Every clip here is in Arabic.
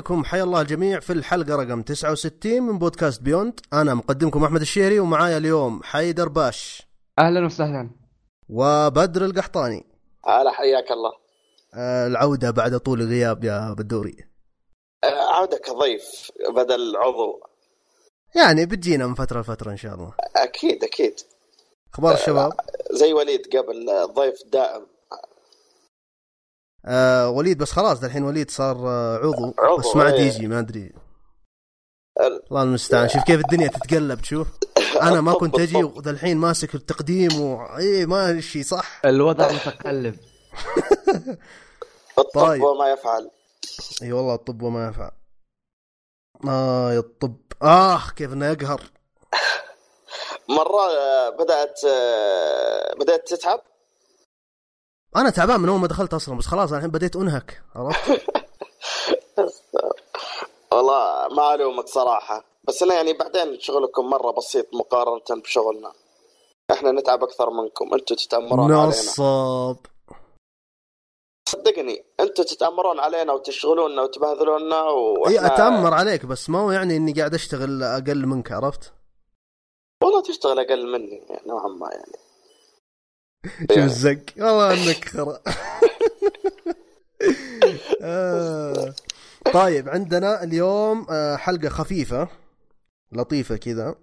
السلام عليكم. حيا الله الجميع في الحلقة رقم 69 من بودكاست بيوند. أنا مقدمكم أحمد الشيري ومعايا اليوم حيدر باش. أهلا وسهلا. وبدر القحطاني. هلا حياك الله. آه، العودة بعد طول الغياب يا بدوري. آه، عودة كضيف بدل عضو. يعني بتجينا من فترة لفترة إن شاء الله. أكيد أكيد. أخبار الشباب؟ زي وليد قبل آه، ضيف دائم. آه وليد بس خلاص الحين وليد صار آه، عضو, عضو، بس ما عاد إيه. يجي ما أدري. ال- الله المستعان. شوف كيف الدنيا تتقلب تشوف أنا ما كنت. وذا الحين ماسك التقديم و... إيه ما شيء صح؟ الوضع متقلب. الطب طيب. وما يفعل. إي والله الطب وما ينفع آه يا الطب. آه كيف إنه يقهر. مرة آه، بدأت آه، بدأت تتعب؟ أنا تعبان من أول ما دخلت أصلا بس خلاص الحين بديت أنهك عرفت؟ والله ما ألومك صراحة بس أنا يعني بعدين شغلكم مرة بسيط مقارنة بشغلنا. إحنا نتعب أكثر منكم أنتوا تتأمرون علينا. نصاب صدقني أنتوا تتأمرون علينا وتشغلونا وتبهذلونا إي وإحنا أتأمر عليك بس ما هو يعني إني قاعد أشتغل أقل منك عرفت؟ والله تشتغل أقل مني يعني نوعا ما يعني. شوف الزق والله إنك خرا آه. طيب عندنا اليوم آه، حلقة خفيفة لطيفة كذا.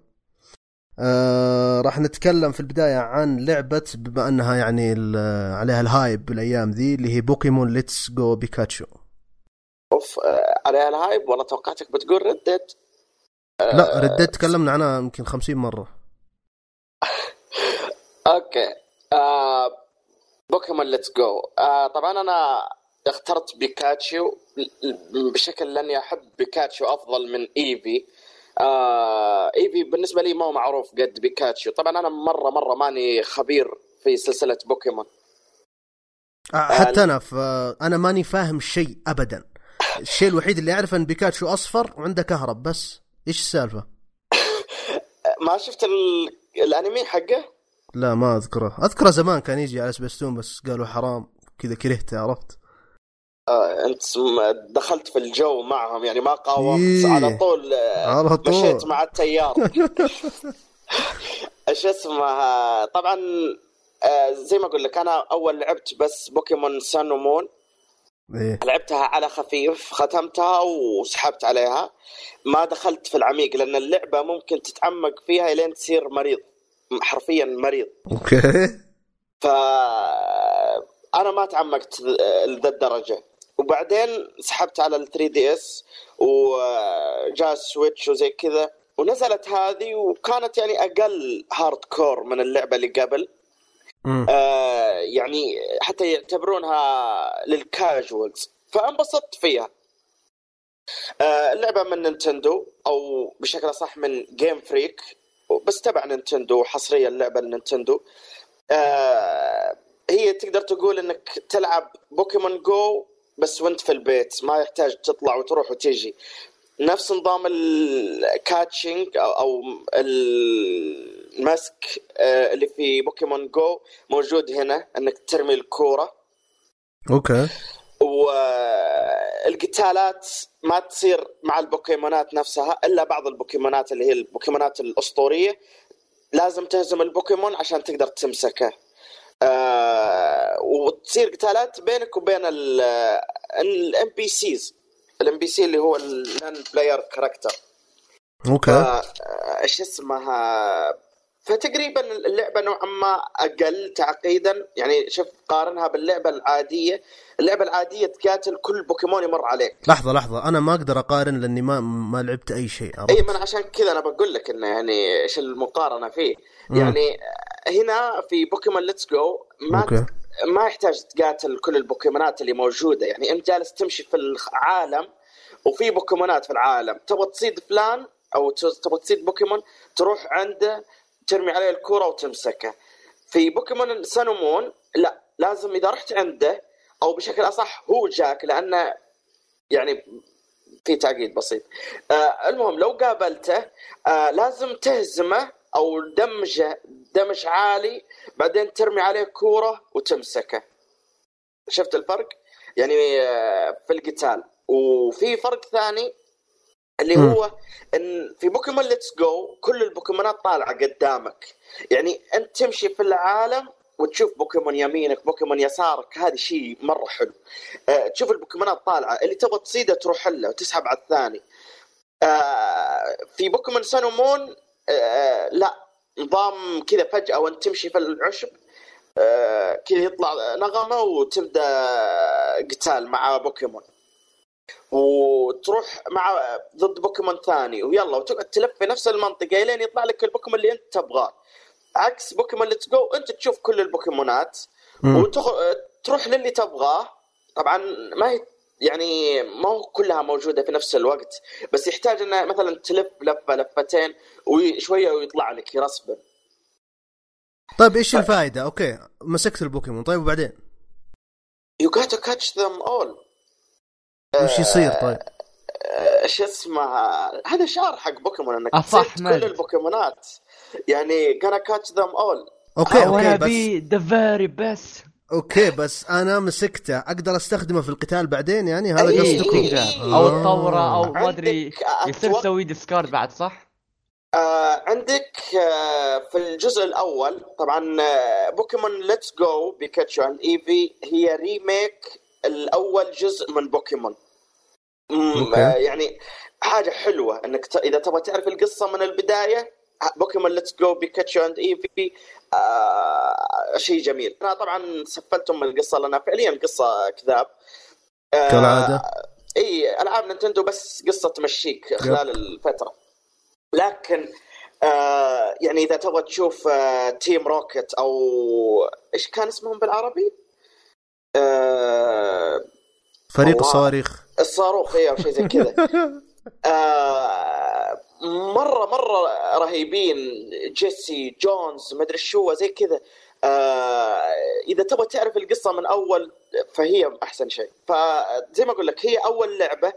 آه راح نتكلم في البداية عن لعبة بما أنها يعني عليها ال hype بالأيام ذي اللي هي بوكيمون Let's Go بيكاتشو أوف آه، عليها ال hype؟ والله توقعتك بتقول ردت لا رديت تكلمنا عنها يمكن خمسين مرة. okay. آه بوكيمون Let's Go آه طبعا أنا اخترت بيكاتشو ل- بشكل لاني احب بيكاتشو أفضل من إيفي. آه إيفي بالنسبة لي ما هو معروف قد بيكاتشو طبعا أنا مرة مرة ماني خبير في سلسلة بوكيمون. آه، حتى أنا ف... أنا ماني فاهم شيء ابدا. الشيء الوحيد اللي أعرفه إن بيكاتشو أصفر وعنده كهرب بس. إيش السالفة؟ آه، ما شفت ال... الأنمي حقه؟ لا ما أذكره. أذكره زمان كان يجي على سبيستون بس قالوا حرام. كذا كرهته عرفت؟ آه أنت دخلت في الجو معهم يعني ما قاومت. إيه. على طول آه، على طول. مشيت مع التيار. إيش اسمها طبعا آه، زي ما أقول لك أنا أول لعبت بس بوكيمون سان ومون. إيه. لعبتها على خفيف ختمتها وسحبت عليها. ما دخلت في العميق لأن اللعبة ممكن تتعمق فيها لين تصير مريض. حرفيا مريض. okay. ف أنا ما تعمقت لذا الدرجة. وبعدين سحبت على ال 3DS وجاء ال Switch وزي كذا ونزلت هذه وكانت يعني أقل hardcore من اللعبة اللي قبل. آه يعني حتى يعتبرونها لل casuals فانبسطت فيها. آه اللعبة من نينتندو أو بشكل أصح من Game Freak بس تبع نينتندو حصريه اللعبه لنينتندو. آه هي تقدر تقول إنك تلعب بوكيمون جو بس وأنت في البيت ما يحتاج تطلع وتروح وتيجي. نفس نظام ال catching أو المسك آه، اللي في بوكيمون جو موجود هنا إنك ترمي الكورة. okay. والقتالات ما تصير مع البوكيمونات نفسها إلا بعض البوكيمونات اللي هي البوكيمونات الأسطورية. لازم تهزم البوكيمون عشان تقدر تمسكه. آه وتصير قتالات بينك وبين ال NPCs ال NPC اللي هو ال non-player character okay. آه، إيش اسمها؟ فتقريبا اللعبة نوعا ما أقل تعقيدا. يعني شوف قارنها باللعبة العادية. اللعبة العادية تقاتل كل بوكيمون يمر عليك. لحظة لحظة. أنا ما أقدر أقارن لأني ما ما لعبت أي شيء اي؟ ما عشان كذا أنا بقول لك إنه يعني إيش المقارنة فيه. يعني هنا في بوكيمون Let's Go ما okay. ما يحتاج تقاتل كل البوكيمونات اللي موجودة. يعني أنت جالس تمشي في العالم وفي بوكيمونات في العالم. تبغى تصيد فلان أو تبغى تصيد بوكيمون تروح عنده ترمي عليه الكرة وتمسكه. في بوكيمون سان ومون لا لازم إذا رحت عنده أو بشكل أصح هو جاك لأنه يعني في تعقيد بسيط. آه المهم لو قابلته آه لازم تهزمه أو دمجه دمج عالي بعدين ترمي عليه كورة وتمسكه. شفت الفرق؟ يعني آه في القتال. وفي فرق ثاني اللي مم. هو إن في بوكيمون ليتس جو كل البوكيمونات طالعة قدامك. يعني أنت تمشي في العالم وتشوف بوكيمون يمينك بوكيمون يسارك هذا شيء مرة حلو. أه تشوف البوكيمونات طالعة اللي تبغى تصيده تروح له وتسحب على الثاني. أه في بوكيمون سان ومون أه لا نظام كذا فجأة وأنت تمشي في العشب أه كذا يطلع نغمة وتبدأ قتال مع بوكيمون. وتروح مع ضد بوكيمون ثاني. ويلا وتقعد تلف في نفس المنطقة لين يطلع لك البوكيمون اللي أنت تبغاه. عكس بوكيمون ليتس جو أنت تشوف كل البوكيمونات. وتروح للي تبغاه. طبعا ما هي يعني ما هو كلها موجودة في نفس الوقت بس يحتاج إنه مثلا تلف لفة لفتين وشوية ويطلع لك respawn. طيب إيش الفائده أوكي مسكت البوكيمون. طيب وبعدين؟ you to catch them all وش يصير طيب إيش اسمه هذا شعار حق بوكيمون إنك مجمع كل البوكيمونات يعني gonna catch them all أوكي أوكي بس be the very best أوكي بس أنا مسكته أقدر أستخدمه في القتال بعدين يعني هذا إيه، قصدكم إيه، كذا إيه. أو آه. تطوره أو ما أدري يصير تسوي discard بعد صح؟ آه عندك آه في الجزء الأول طبعا آه بوكيمون ليتس جو بيكاتشو اند ايفي هي remake الأول جزء من بوكيمون. آه يعني حاجة حلوة إنك ت... إذا تبغى تعرف القصة من البداية بوكيمون ليتس جو بيكاتشو اند ايفي آه شيء جميل. أنا طبعا سفلت أم القصة لأنها فعليا قصة كذا. آه كالعادة. إي ألعاب نينتندو بس قصة تمشيك خلال الفترة. لكن آه يعني إذا تبغى تشوف آه تيم روكيت أو إيش كان اسمهم بالعربي؟ آه فريق الله. الصواريخ الصاروخ اي أو شيء زي كذا. آه مرة مرة رهيبين. جيسي جيمس مدري شو زي كذا. آه إذا تبغى تعرف القصة من أول فهي أحسن شيء. فزي ما أقول لك هي أول لعبة.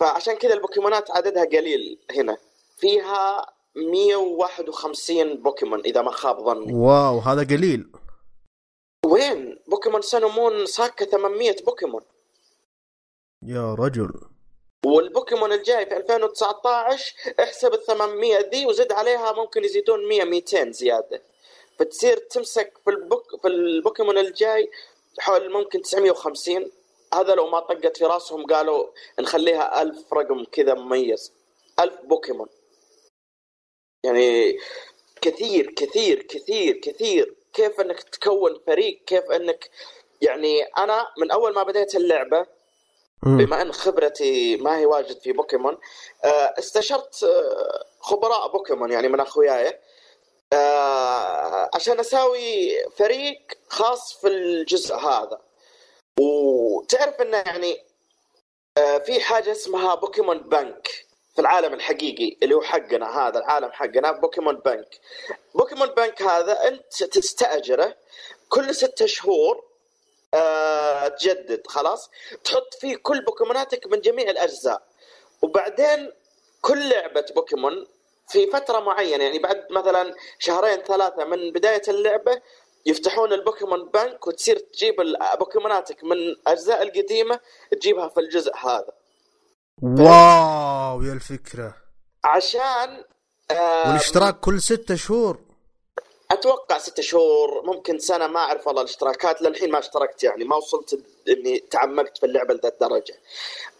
فعشان كذا البوكيمونات عددها قليل هنا. فيها 151 بوكيمون إذا ما خاب ظني. واو هذا قليل. وين؟ بوكيمون سان ومون صاكه 800 بوكيمون. يا رجل. والبوكيمون الجاي في 2019 احسب ال 800 ذي وزد عليها ممكن يزيدون 100 200 زيادة. فتصير تمسك في البوك في البوكيمون الجاي حول ممكن 950 هذا لو ما طقت في راسهم قالوا نخليها ألف رقم كذا مميز. ألف بوكيمون. يعني كثير كثير كثير كثير. كيف إنك تكون فريق كيف إنك يعني أنا من أول ما بديت اللعبة. بما إن خبرتي ما هي واجد في بوكيمون آه، استشرت آه، خبراء بوكيمون يعني من أخوياي آه، عشان أسوي فريق خاص في الجزء هذا وتعرف إنه يعني في حاجة اسمها بوكيمون بنك في العالم الحقيقي اللي هو حقنا هذا العالم حقنا بوكيمون بنك بوكيمون بنك هذا أنت تستأجره كل ستة شهور آه، تجدد خلاص؟ تحط فيه كل بوكيموناتك من جميع الأجزاء. وبعدين كل لعبة بوكيمون في فترة معينة يعني بعد مثلا شهرين ثلاثة من بداية اللعبة يفتحون البوكيمون بنك وتصير تجيب بوكيموناتك من الأجزاء القديمة تجيبها في الجزء هذا. واو يا للفكرة. عشان آه والاشتراك كل ستة شهور. أتوقع ستة شهور ممكن سنة ما أعرف والله الاشتراكات للحين ما اشتركت يعني ما وصلت إني تعمقت في اللعبة لذا الدرجه.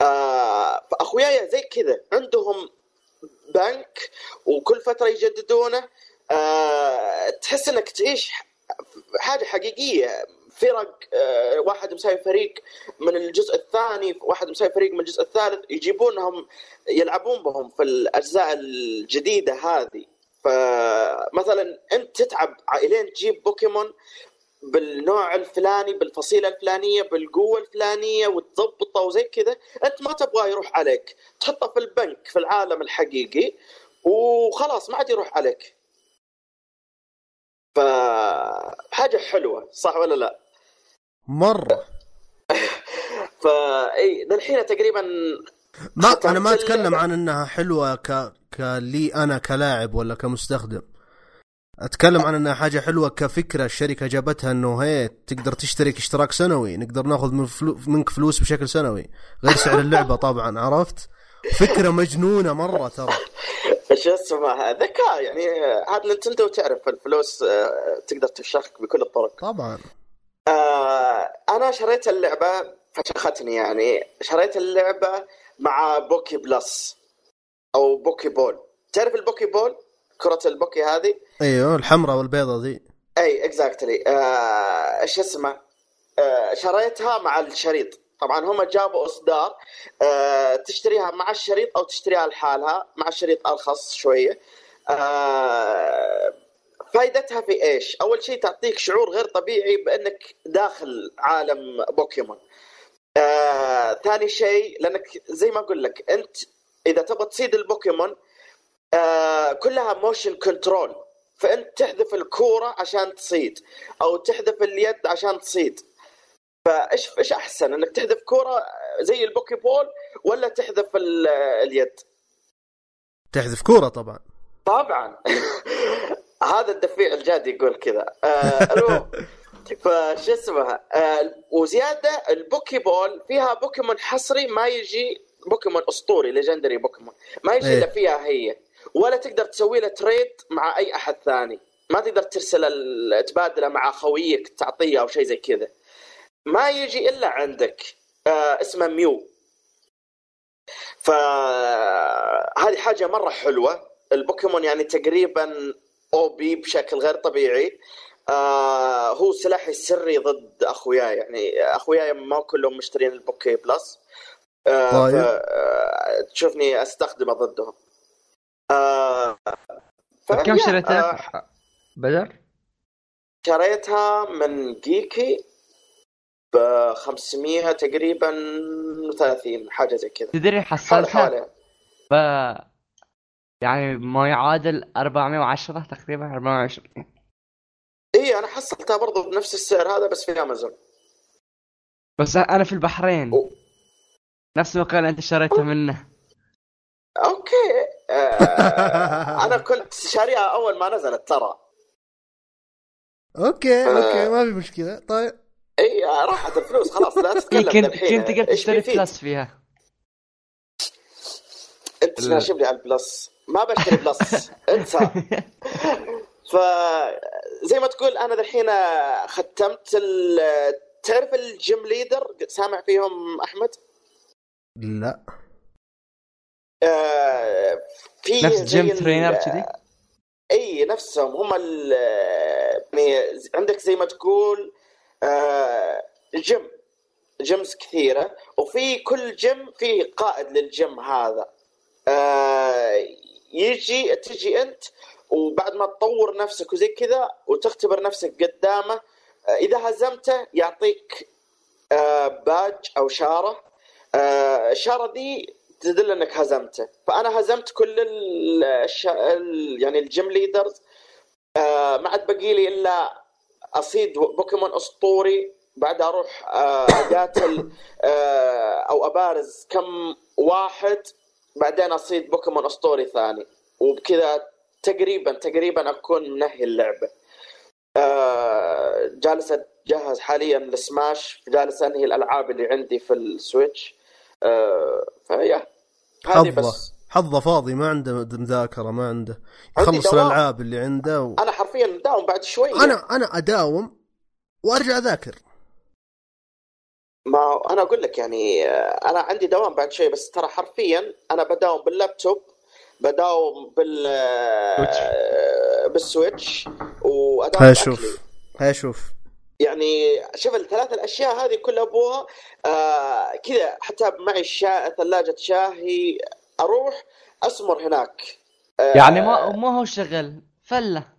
آه فأخوياي زي كذا عندهم بنك وكل فترة يجددونه آه تحس إنك تعيش حاجة حقيقية. فرق آه واحد مساوي فريق من الجزء الثاني واحد مساوي فريق من الجزء الثالث يجيبونهم يلعبون بهم في الأجزاء الجديدة هذه. فمثلا أنت تتعب الين تجيب بوكيمون بالنوع الفلاني بالفصيلة الفلانية بالقوة الفلانية وتضبطه وزي كذا أنت ما تبغاه يروح عليك. تحطه في البنك في العالم الحقيقي وخلاص ما عاد يروح عليك. فحاجة حلوة صح ولا لا؟ مرة. فاي للحين تقريبا ما أنا ما أتكلم. عن إنها حلوة ك كلي أنا كلاعب ولا كمستخدم. أتكلم عن إنها حاجة حلوة كفكرة الشركة جابتها إنه هي تقدر تشترك اشتراك سنوي نقدر ناخذ من فلو... منك فلوس بشكل سنوي غير سعر اللعبة طبعا عرفت؟ فكرة مجنونة مرة ترى. شو اسمه ذكاء يعني هذا نينتندو تعرف الفلوس آه، تقدر تشارك بكل الطرق. طبعا. آه، أنا شريت اللعبة فشختني يعني. شريت اللعبة مع بوكي بولز أو بوكي بول. تعرف البوكي بول؟ كرة البوكي هذه؟ أيوه الحمراء والبيضة ذي. أي exactly إيش اسمه؟ آه شريتها مع الشريط. طبعا هم جابوا إصدار. آه تشتريها مع الشريط أو تشتريها لحالها. مع الشريط أرخص شوية. آه فائدتها في إيش؟ أول شيء تعطيك شعور غير طبيعي بأنك داخل عالم بوكيمون. آه، ثاني شيء لأنك زي ما أقول لك أنت إذا تبغى تصيد البوكيمون آه، كلها motion control فأنت تحذف الكورة عشان تصيد أو تحذف اليد عشان تصيد فإيش إيش أحسن إنك تحذف كورة زي البوكي بول ولا تحذف ال- اليد؟ تحذف كورة طبعا طبعا هذا الدفيع الجاد يقول كذا. آه فش اسمه؟ آه وزيادة ال Poké Ball فيها بوكيمون حصري ما يجي بوكيمون أسطوري legendary Pokémon. ما يجي إيه. الا فيها هي. ولا تقدر تسوي له trade مع أي أحد ثاني. ما تقدر ترسل تبادله مع خويك تعطيه أو شيء زي كذا. ما يجي إلا عندك. آه اسمه Mew. فهذه حاجة مرة حلوة. البوكيمون يعني تقريبا OP بشكل غير طبيعي. آه هو سلاحي السري ضد أخوياي. يعني أخوياي ما كلهم مشترين ال Poké Plus. آه طيب. آه تشوفني أستخدمه ضدهم. آه كم شريتها؟ آه بدر؟ شريتها من جيكي ب 500 تقريبا 30 حاجة زي كذا. تدري حصلتها؟ ب يعني ما يعادل 410 تقريبا 420 إي أنا حصلتها برضو بنفس السعر هذا بس في أمازون. بس أنا في البحرين. أوه. نفس المكان اللي أنت شريته منه. أوكي. آه أنا كنت شاريها أول ما نزلت ترى. أوكي آه. أوكي ما في مشكلة. طيب. إي راحت الفلوس خلاص لا تتكلم كنت الحين كنت تقدر تشتري؟ Plus فيها. أنت ناشب لي على ال Plus. ما بشتري Plus انسى. ف زي ما تقول أنا الحين ختمت ال... تعرف ال gym leader؟ سامع فيهم أحمد؟ لا. آه في نفس gym trainer كذي؟ إي نفسهم. هم ال يعني عندك زي ما تقول آه، gym gyms كثيرة. وفي كل جيم في قائد للجيم هذا. آه، يجي تجي أنت وبعد ما تطور نفسك وزي كذا وتختبر نفسك قدامه آه، إذا هزمته يعطيك آه، باج أو شارة. آه، الشارة دي تدل إنك هزمته. فأنا هزمت كل. يعني ال gym leaders ما عاد بقي لي إلا أصيد بوكيمون أسطوري بعدها أروح أقاتل أو أبارز كم واحد. بعدين أصيد بوكيمون أسطوري ثاني. وبكذا تقريبا تقريبا أكون منهي اللعبة. آه جالس أتجهز حاليا لسماش. جالس أنهي الألعاب اللي عندي في السويتش. آه فيا. هذه بس. حظه فاضي ما عنده مذاكرة ما عنده. يخلص. الألعاب اللي عنده و... أنا حرفيا مداوم بعد شوي أنا أنا أداوم وأرجع أذاكر. ما أنا أقول لك يعني آه، أنا عندي دوام بعد شوي بس ترى حرفيا أنا بداوم باللابتوب بداوم بال آه، بالسويتش واداوم هاي بأكلي. شوف هاي شوف. يعني شوف الثلاث الأشياء هذه كلها أبوها آه كذا حتى معي شا... ثلاجة شاهي أروح أسمر هناك. آه يعني ما ما هو شغل فلة.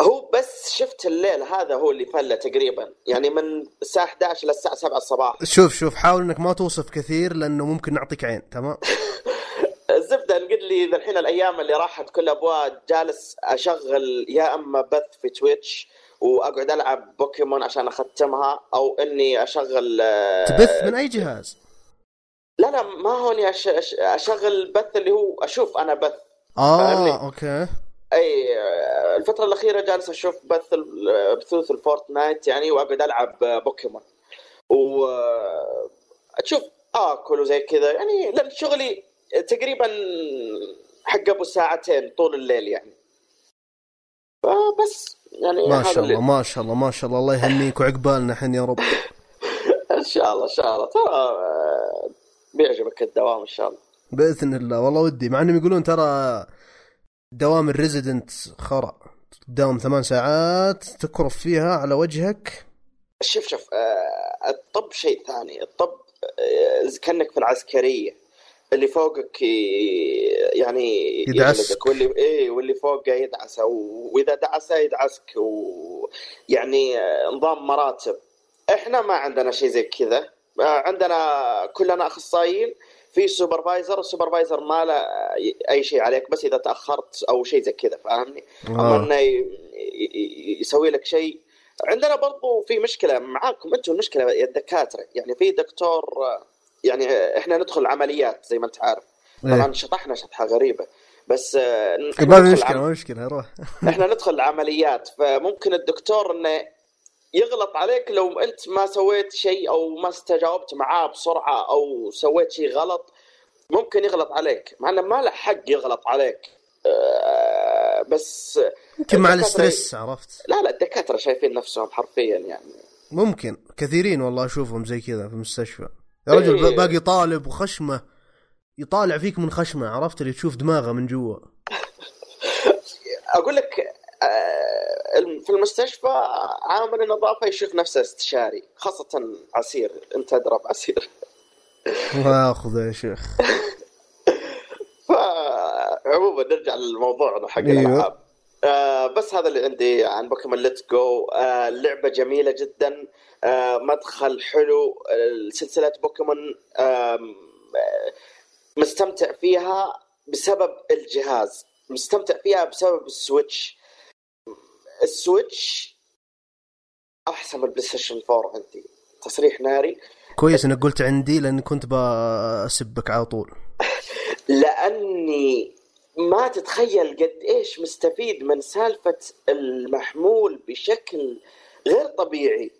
هو بس شفت الليل هذا هو اللي فله تقريبا. يعني من الساعة 11 للساعه 7 الصباح. شوف شوف حاول إنك ما توصف كثير لأنه ممكن نعطيك عين تمام؟ الزبده نقول لي ذا الحين الأيام اللي راحت كل أبوها جالس أشغل يا أما بث في Twitch وأقعد ألعب بوكيمون عشان أختمها أو إني أشغل آه، تبث من أي جهاز؟ لا لا ما هو إني أش... أش... أشغل بث اللي هو أشوف أنا بث. آه فاهمني؟ أوكي. أي آه، الفترة الأخيرة جالس أشوف بث بثوث ال Fortnite يعني وأقعد ألعب بوكيمون و آه، أشوف اكل وزي كذا. يعني لأن شغلي تقريبا حق أبو ساعتين طول الليل يعني. فبس يعني ما شاء الله ما شاء الله ما شاء الله. الله يهنيك وعقبالنا حين يا رب. إن شاء الله إن شاء الله. ترى آه، بيعجبك الدوام إن شاء الله. بإذن الله. والله ودي مع إنهم يقولون ترى دوام الريزيدنت خرا. تداوم ثمان ساعات تكرف فيها على وجهك. شوف شوف آه، الطب شيء ثاني. الطب آه، كأنك في العسكرية. اللي فوقك ي- يعني يدعسك. واللي إيه واللي فوقه يدعسه وإذا دعسه يدعسك ويعني آه، نظام مراتب. إحنا ما عندنا شيء زي كذا. آه، عندنا كلنا أخصائيين. في supervisor ال supervisor ما له أي شيء عليك بس إذا تأخرت أو شيء زي كذا فاهمني؟ أما آه. إنه ي- ي- يسوي لك شيء عندنا برضو في مشكلة معاكم أنتم المشكلة يا الدكاترة يعني في دكتور يعني إحنا ندخل عمليات زي ما أنت عارف طبعا إيه. شطحنا شطحة غريبة بس آه، ما ندخل في مشكله ما مشكلة روح إحنا ندخل عمليات فممكن الدكتور إنه يغلط عليك لو أنت ما سويت شيء أو ما استجاوبت معاه بسرعة أو سويت شيء غلط ممكن يغلط عليك مع إنه ما له حق يغلط عليك. آه، بس يمكن مع الاسترس عرفت؟ لا لا الدكاترة شايفين نفسهم حرفيا يعني. ممكن. كثيرين والله أشوفهم زي كذا في المستشفى. يا رجل إيه. باقي طالب وخشمة يطالع فيك من خشمة عرفت؟ اللي تشوف دماغه من جوا. أقول لك آه، في المستشفى عامل النظافه يشوف نفسه استشاري خاصة عسير. أنت أدرى بعسير. واخذ يا شيخ. فعموما نرجع للموضوع حق أيوه. الألعاب. آه بس هذا اللي عندي عن Pokémon Let's Go آه اللعبه جميلة جدا. آه مدخل حلو. سلسلة بوكيمون آه مستمتع فيها بسبب الجهاز. مستمتع فيها بسبب ال Switch. ال Switch أحسن من ال PlayStation 4 عندي. تصريح ناري. كويس إنك قلت عندي لاني كنت بسبك على طول. لأني ما تتخيل قد إيش مستفيد من سالفة المحمول بشكل غير طبيعي.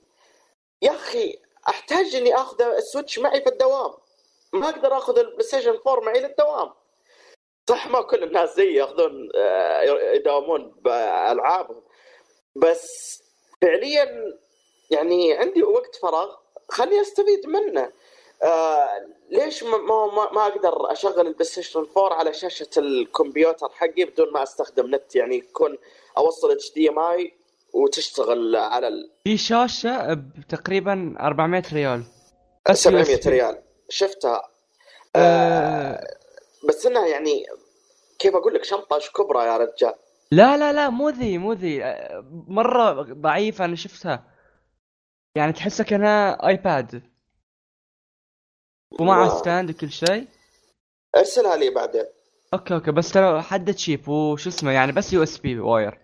يا أخي أحتاج إني آخذ ال Switch معي في الدوام. ما أقدر آخذ ال PlayStation 4 معي للدوام. صح ما كل الناس زي ياخذون آه، يداومون بألعابهم. بس فعليا يعني عندي وقت فراغ. خليني أستفيد منه. آه ليش ما, ما, ما- أقدر أشغل ال PlayStation 4 على شاشة الكمبيوتر حقي بدون ما أستخدم نت؟ يعني يكون أوصل HDMI وتشتغل على ال في شاشة بتقريبا 400 ريال. بس 700 USB. ريال. شفتها. آه، آه. بس إنها يعني كيف أقول لك شنطة كبرى يا رجال. لا لا لا مو ذي مو ذي. آه، مرة ضعيفة أنا شفتها. يعني تحسها كانها iPad. واو. stand وكل شيء. ارسلها لي بعدين. أوكي أوكي بس ترى حد تشيب وشو اسمه يعني بس USB wire.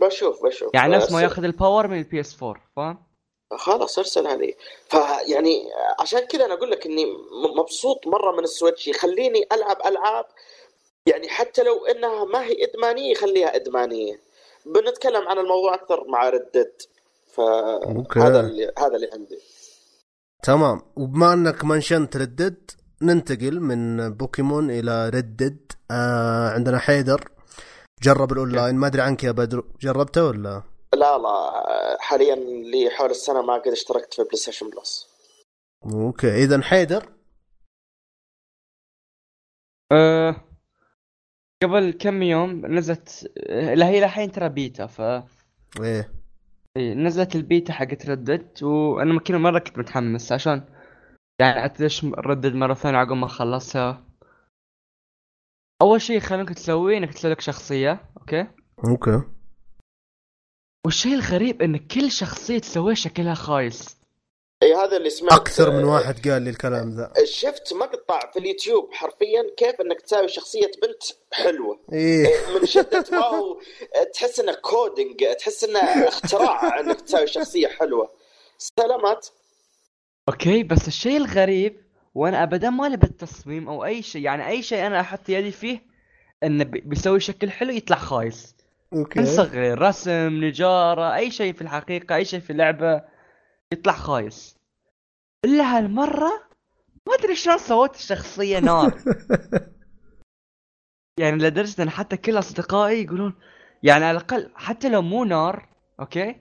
بشوف بشوف. يعني نفس ما ياخذ ال power من ال PS 4 فاهم؟ خلاص ارسلها لي. فيعني عشان كذا أنا أقول لك إني مبسوط مرة من ال Switch يخليني ألعب ألعاب. يعني حتى لو إنها ما هي إدمانية يخليها إدمانية. بنتكلم عن الموضوع أكثر مع Red Dead. فهذا اللي هذا اللي عندي. تمام. وبما أنك منشنت Red Dead ننتقل من بوكيمون إلى Red Dead آه عندنا حيدر. جرب الأونلاين. ما أدري عنك يا بدر. جربته ولا؟ لا لا. حاليا لي حول السنة ما قد اشتركت في بلاي ستيشن بلس أوكي. إذا حيدر. أه قبل كم يوم نزلت آه، لا هي الحين ترى بيتا ف إيه. إيه، نزلت البيتا حقت Red Dead وأنا ممكن مرة كنت متحمس عشان يعني ادش Red Dead مرة ثانية عقب ما اخلصها أول شيء خلينك تسويه إنك تسوي لك شخصية okay؟ okay. والشيء الغريب إن كل شخصية تسويها شكلها خايس. اي هذا اللي سمعت أكثر من واحد قال لي الكلام ذا. شفت مقطع في اليوتيوب حرفيا كيف إنك تساوي شخصية بنت حلوة. إيه. من شدة ما هو تحس إنه coding تحس إنه اختراع إنك تساوي شخصية حلوة. سلامات. okay بس الشيء الغريب وأنا ابدا مالي بالتصميم أو أي شيء يعني أي شيء أنا أحط يدي فيه إنه بي- بيسوي شكل حلو يطلع خايس. okay. من صغير رسم نجارة أي شيء في الحقيقة أي شيء في اللعبة. يطلع خايس. إلا هالمرة ما أدري شلون سويت الشخصية نار. يعني لدرجة إن حتى كل أصدقائي يقولون يعني على الأقل حتى لو مو نار okay؟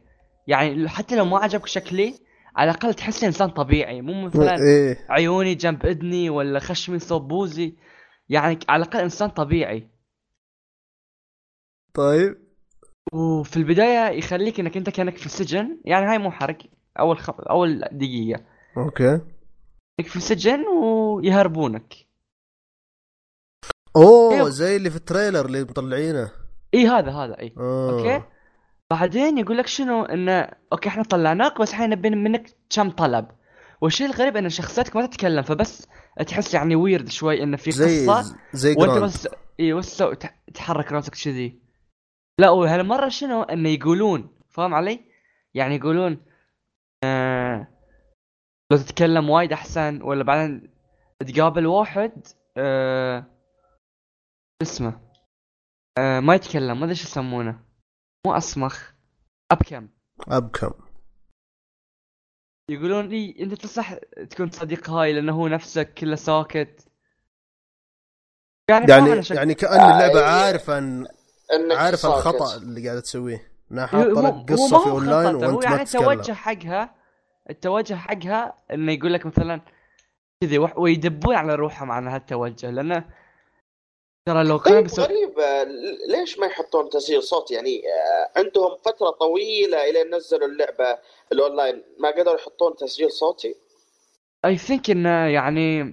يعني حتى لو ما عجبك شكلي على الأقل تحسني إنسان طبيعي. مو مثلا إيه. عيوني جنب إذني ولا خشمي صوب بوزي. يعني على الأقل إنسان طبيعي. طيب. وفي البداية يخليك إنك أنت كأنك في السجن. يعني هاي مو حرق أول خ... أول دقيقة. okay. في السجن ويهربونك. أوه أيوه. زي اللي في ال trailer اللي مطلعينه. إي هذا هذا إي. okay. بعدين يقول لك شنو؟ انه okay إحنا طلعناك بس الحين نبي منك كم طلب. والشيء الغريب إن شخصيتك ما تتكلم فبس تحس يعني weird شوي انه في زي قصة. زي وأنت Grand بس إي بس تحرك راسك كذي. لا وهالمرة شنو؟ انه يقولون فاهم علي؟ يعني يقولون آه لو تتكلم وايد أحسن ولا بعدين تقابل واحد آه اسمه؟ آه ما يتكلم ما أدري شو يسمونه. مو أصمخ أبكم. أبكم. يقولون لي أنت تصح تكون صديق هاي لأنه هو نفسك كله ساكت. يعني يعني يعني كأن اللعبة آه، عارفه عارفه. الخطأ اللي قاعدة تسويه. انها هو- لك قصة في اونلاين وأنت ما يعني التوجه تتكلم حقها التوجه حقها إنه يقول لك مثلا كذي وح- ويدبون على روحهم عن هالتوجه لأنه ترى لو كان طيب بيسوي غريب آه، ليش ما يحطون تسجيل صوت؟ يعني آه، عندهم فترة طويلة إلى نزلوا اللعبة الأونلاين ما قدروا يحطون تسجيل صوتي؟ I think إنه يعني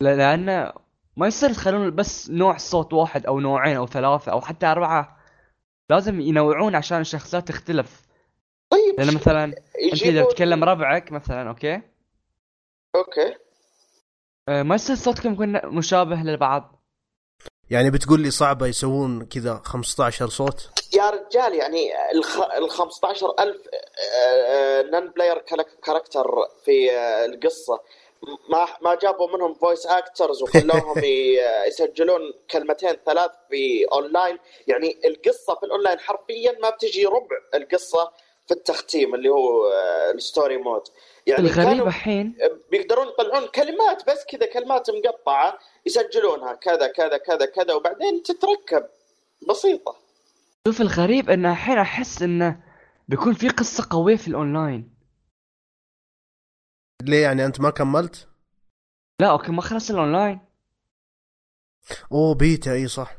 ل- لأنه ما يصير يخلون بس نوع صوت واحد أو نوعين أو ثلاثة أو حتى أربعة لازم ينوعون عشان الشخصيات تختلف. طيب لأن مثلا أنت إذا تتكلم ربعك مثلا okay؟ okay. آه، ما يصير صوتكم يكون مشابه لبعض. يعني بتقول لي صعبة يسوون كذا 15 صوت؟ يا رجال يعني الخ... ال 15000 non player character في آه، القصة. ما ما جابوا منهم voice actors وخلوهم يسجلون كلمتين ثلاث في اونلاين يعني القصة في الاونلاين حرفيا ما بتجي ربع القصة في التختيم اللي هو آه، ال story mode يعني الغريب الحين بيقدرون يطلعون كلمات بس كذا كلمات مقطعة يسجلونها كذا كذا كذا كذا وبعدين تتركب. بسيطة. شوف الغريب انه الحين أحس انه بيكون في قصة قوية في الاونلاين ليه يعني أنت ما كملت؟ لا okay ما خلص الاونلاين أوه بيتا إي صح.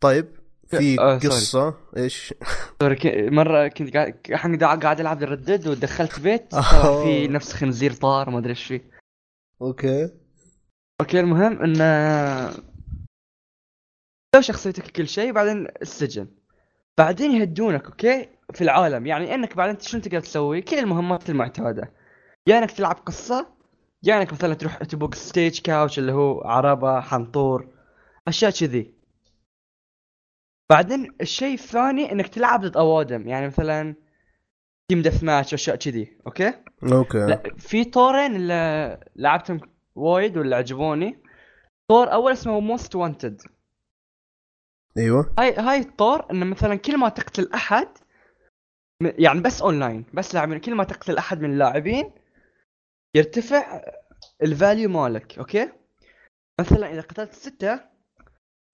طيب في آه، sorry. قصة إيش؟ sorry مرة كنت قاعد قاعد ألعب Red Dead ودخلت بيت في نفس خنزير طار ما أدري إيش فيه. okay. okay المهم انه لو شخصيتك كل شيء بعدين السجن. بعدين يهدونك okay؟ في العالم. يعني إنك بعدين شنو تقدر تسوي؟ كل المهمات المعتادة. يا إنك تلعب قصة يا إنك مثلا تروح تبوك stagecoach اللي هو عربة حنطور أشياء كذي. بعدين الشيء الثاني إنك تلعب ضد أوادم. يعني مثلا team deathmatch واشياء كذي. okay؟ okay. لا في طورين اللي لعبتهم وايد واللي عجبوني. طور أول اسمه most wanted أيوه. هاي هاي الطور انه مثلا كل ما تقتل أحد يعني بس اونلاين بس لاعبين كل ما تقتل أحد من اللاعبين يرتفع ال value مالك okay مثلا إذا قتلت ستة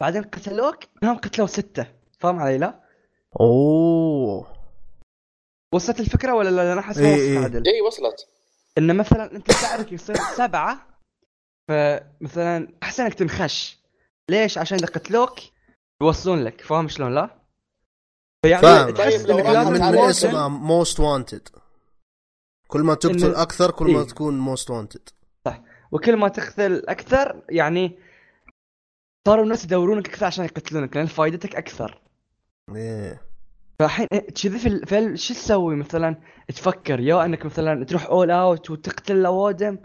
بعدين قتلوك هم قتلوا ستة فاهم علي لا؟ أوه وصلت الفكرة ولا لا أنا احس إيه ما إيه. وصلت عدل اي وصلت انه مثلا أنت سعرك يصير سبعة فمثلا أحسن إنك تنخش ليش؟ عشان إذا قتلوك يوصلون لك فاهم شلون لا؟ فيعني فاهم. تحس طيب إنك من, اسمها most wanted كل ما تقتل أكثر كل ما إيه. تكون most wanted وكل ما تقتل أكثر يعني صاروا الناس يدورونك أكثر عشان يقتلونك لأن فائدتك أكثر. إيه. فالحين إيه، كذي في شو تسوي مثلا؟ تفكر يا إنك مثلا تروح all out وتقتل الأوادم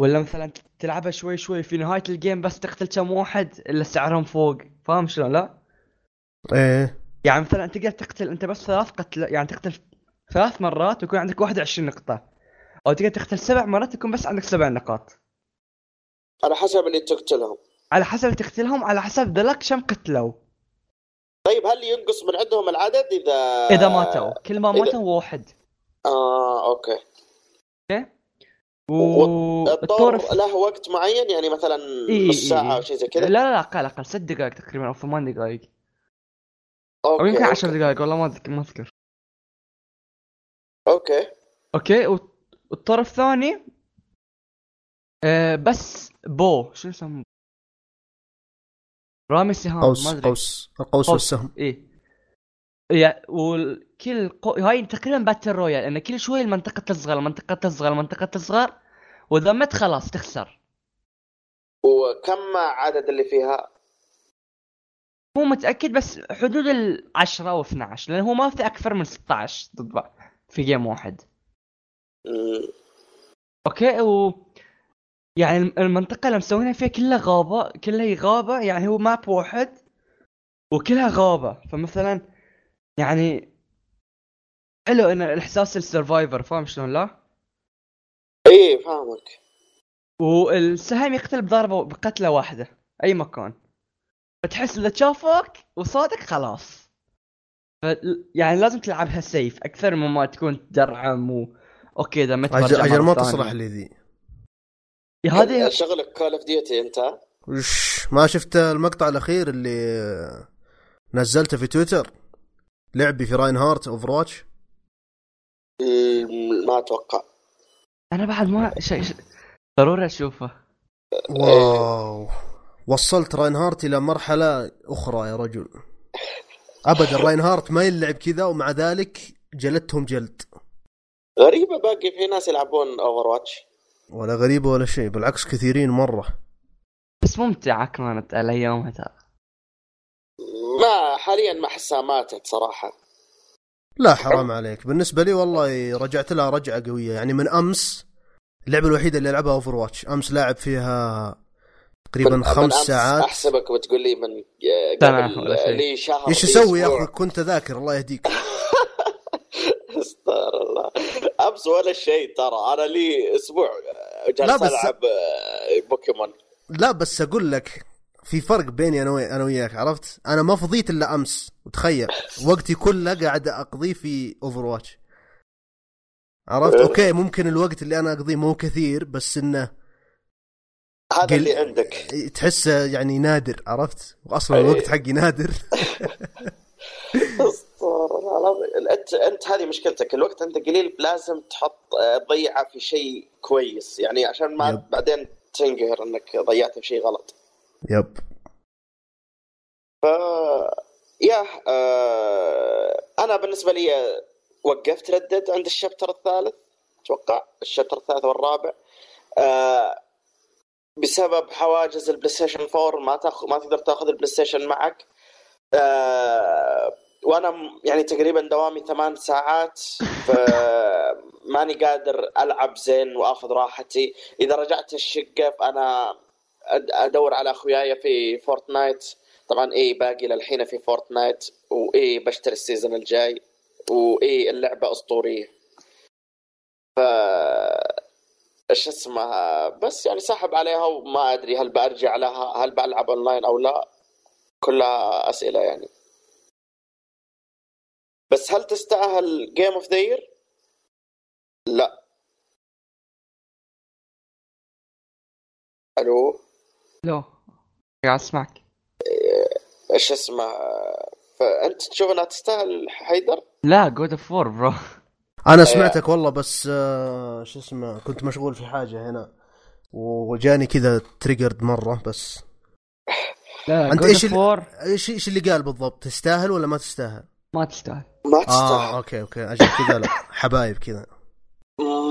ولا مثلا تلعبها شوي شوي في نهاية ال game بس تقتل كم واحد اللي سعرهم فوق. فاهم شلون لا؟ إيه. يعني مثلا تقدر تقتل أنت بس ثلاث قتل يعني تقتل ثلاث مرات ويكون عندك 21 نقطة. أو تقدر تقتل سبع مرات يكون بس عندك سبع نقاط. على حسب اللي تقتلهم. على حسب تقتلهم على حسب ذلك كم قتلوا. طيب هل ينقص من عندهم العدد إذا إذا ماتوا. كل ما إذا- ماتوا واحد. آه أوكي. والطور الطور له وقت معين؟ يعني مثلا إيه، نص ساعة إيه. أو شيء زي لا كذا لا لا أقل أقل. ست دقائق تقريبا أو ثمان دقائق. أو okay يمكن okay. عشر دقائق والله ما اذكر ما أذكر. okay. okay والطور الثاني آه بس بو. شو يسمونه؟ رامي سهام قوس ما أدري. قوس القوس والسهم. إيه. يا وكل قو... هاي تقريبا battle royale إن كل شوي المنطقة تصغر المنطقة تصغر المنطقة تصغر وإذا مت خلاص تخسر. وكم عدد اللي فيها؟ مو متأكد بس حدود ال 10 أو 12 لأن هو ما في أكثر من 16 ضد بعض في game واحد. okay و يعني الم- المنطقة اللي مسوينها فيها كلها غابة كلها غابة يعني هو map واحد وكلها غابة فمثلا يعني حلو إن الإحساس ال survivor فاهم شلون لا؟ إيه فاهمك والسهم يقتل بضربة بقتلة واحدة أي مكان فتحس اذا شافك وصادك خلاص. ف... يعني لازم تلعبها safe أكثر مما تكون تدرعم و okay إذا مت أجل برجع أجل مرة ما. تصلح لي ذي. هذه شغلك Call of Duty أنت؟ وش ما شفت المقطع الأخير اللي نزلته في تويتر؟ لعبي في Reinhardt Overwatch ما أتوقع. أنا بعد ما شيء. ضروري أشوفه. واو. وصلت Reinhardt إلى مرحلة أخرى يا رجل. ابدا Reinhardt ما يلعب كذا ومع ذلك جلدتهم جلد. غريبة باقي في ناس يلعبون Overwatch ولا غريبة ولا شيء بالعكس كثيرين مرة. بس ممتعة كانت على يومها ترى. ما حاليا ما أحسها ماتت صراحة. لا حرام عليك. بالنسبة لي والله رجعت لها رجعة قوية. يعني من أمس اللعبة الوحيدة اللي ألعبها Overwatch أمس لاعب فيها تقريبا خمس ساعات أحسبك بتقول لي من قبل. لي شهر إيش أسوي يا. أخوي كنت ذاكر الله يهديك استغفر الله امس ولا شيء ترى أنا لي أسبوع جالس ألعب آه، بوكيمون لا بس أقول لك في فرق بيني أنا وي- أنا وياك عرفت؟ أنا ما فضيت إلا أمس وتخيل وقتي كله قاعد أقضيه في Overwatch عرفت؟ إيه. أوكي ممكن الوقت اللي أنا أقضيه مو كثير بس إنه هذا قل- اللي عندك تحسه يعني نادر عرفت؟ واصلا إيه. الوقت حقي نادر. انت أنت هذه مشكلتك الوقت عندك قليل لازم تحط آه، تضيعه في شيء كويس يعني عشان ما يب. بعدين تنقهر إنك ضيعته في شيء غلط يب ف يا آه أنا بالنسبة لي وقفت Red Dead عند ال chapter الثالث أتوقع ال chapter الثالث والرابع آه بسبب حواجز ال PlayStation 4 ما تاخذ ما تقدر تاخذ ال PlayStation معك. آه وأنا يعني تقريبا دوامي ثمان ساعات فماني قادر ألعب زين وآخذ راحتي. إذا رجعت الشقة فأنا أدور على أخوياي في Fortnite طبعا إيه باقي للحين في Fortnite وإيه بشتري ال season الجاي وإيه اللعبة أسطورية. ف إيش اسمها بس يعني سحب عليها وما أدري هل برجع لها هل بلعب اونلاين أو لا كلها أسئلة يعني. بس هل تستاهل game of the year؟ لا. ألو؟ لو. قاعد أسمعك. إيش اسمه فأنت تشوف إنها تستاهل حيدر؟ لا God of War bro أنا سمعتك والله بس آه، شو اسمه كنت مشغول في حاجة هنا وجاني كذا triggered مرة بس. لا أنت إيش اللي- إيش إيش اللي قال بالضبط؟ تستاهل ولا ما تستاهل؟ ما تستاهل. ما آه تستاهل. okay okay عشان كذا لا حبايب كذا.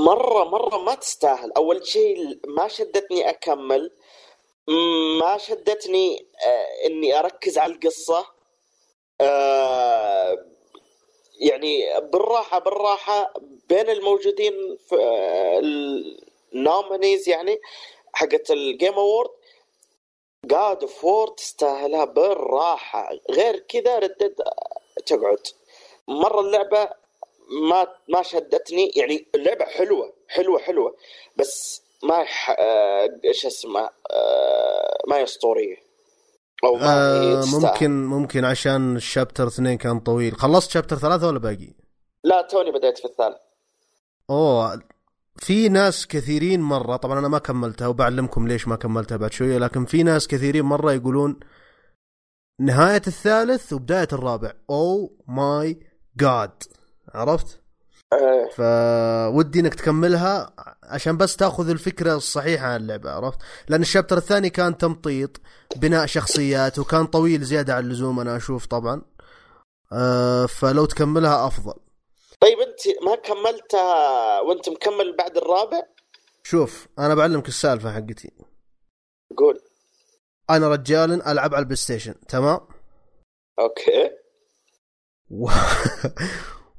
مرة مرة ما تستاهل. أول شيء ما شدتني أكمل. ما شدتني آه، إني أركز على القصة. آه، يعني بالراحة بالراحة بين الموجودين في ال nominees يعني حقت ال Game Award God of War تستاهلها بالراحة. غير كذا Red Dead تقعد. مرة اللعبة ما ما شدتني يعني اللعبة حلوة حلوة حلوة بس ما يح... آه، إيش اسمه آه، ما هي اسطوريه آه. ممكن ممكن عشان الشابتر اثنين كان طويل خلصت شابتر ثلاثة ولا باقي؟ لا توني بديت في الثالث أوه في ناس كثيرين مرة طبعا أنا ما كملتها وبعلمكم ليش ما كملتها بعد شوية لكن في ناس كثيرين مرة يقولون نهاية الثالث وبداية الرابع أو ماي جاد عرفت؟ آه، فودي إنك تكملها عشان بس تاخذ الفكرة الصحيحة عن اللعبة عرفت؟ لأن ال chapter الثاني كان تمطيط بناء شخصيات وكان طويل زيادة عن اللزوم أنا أشوف طبعا. آه فلو تكملها أفضل. طيب أنت ما كملتها وأنت مكمل بعد الرابع؟ شوف أنا بعلمك السالفة حقتي. قول. أنا رجال ألعب على ال PlayStation تمام؟ okay. و...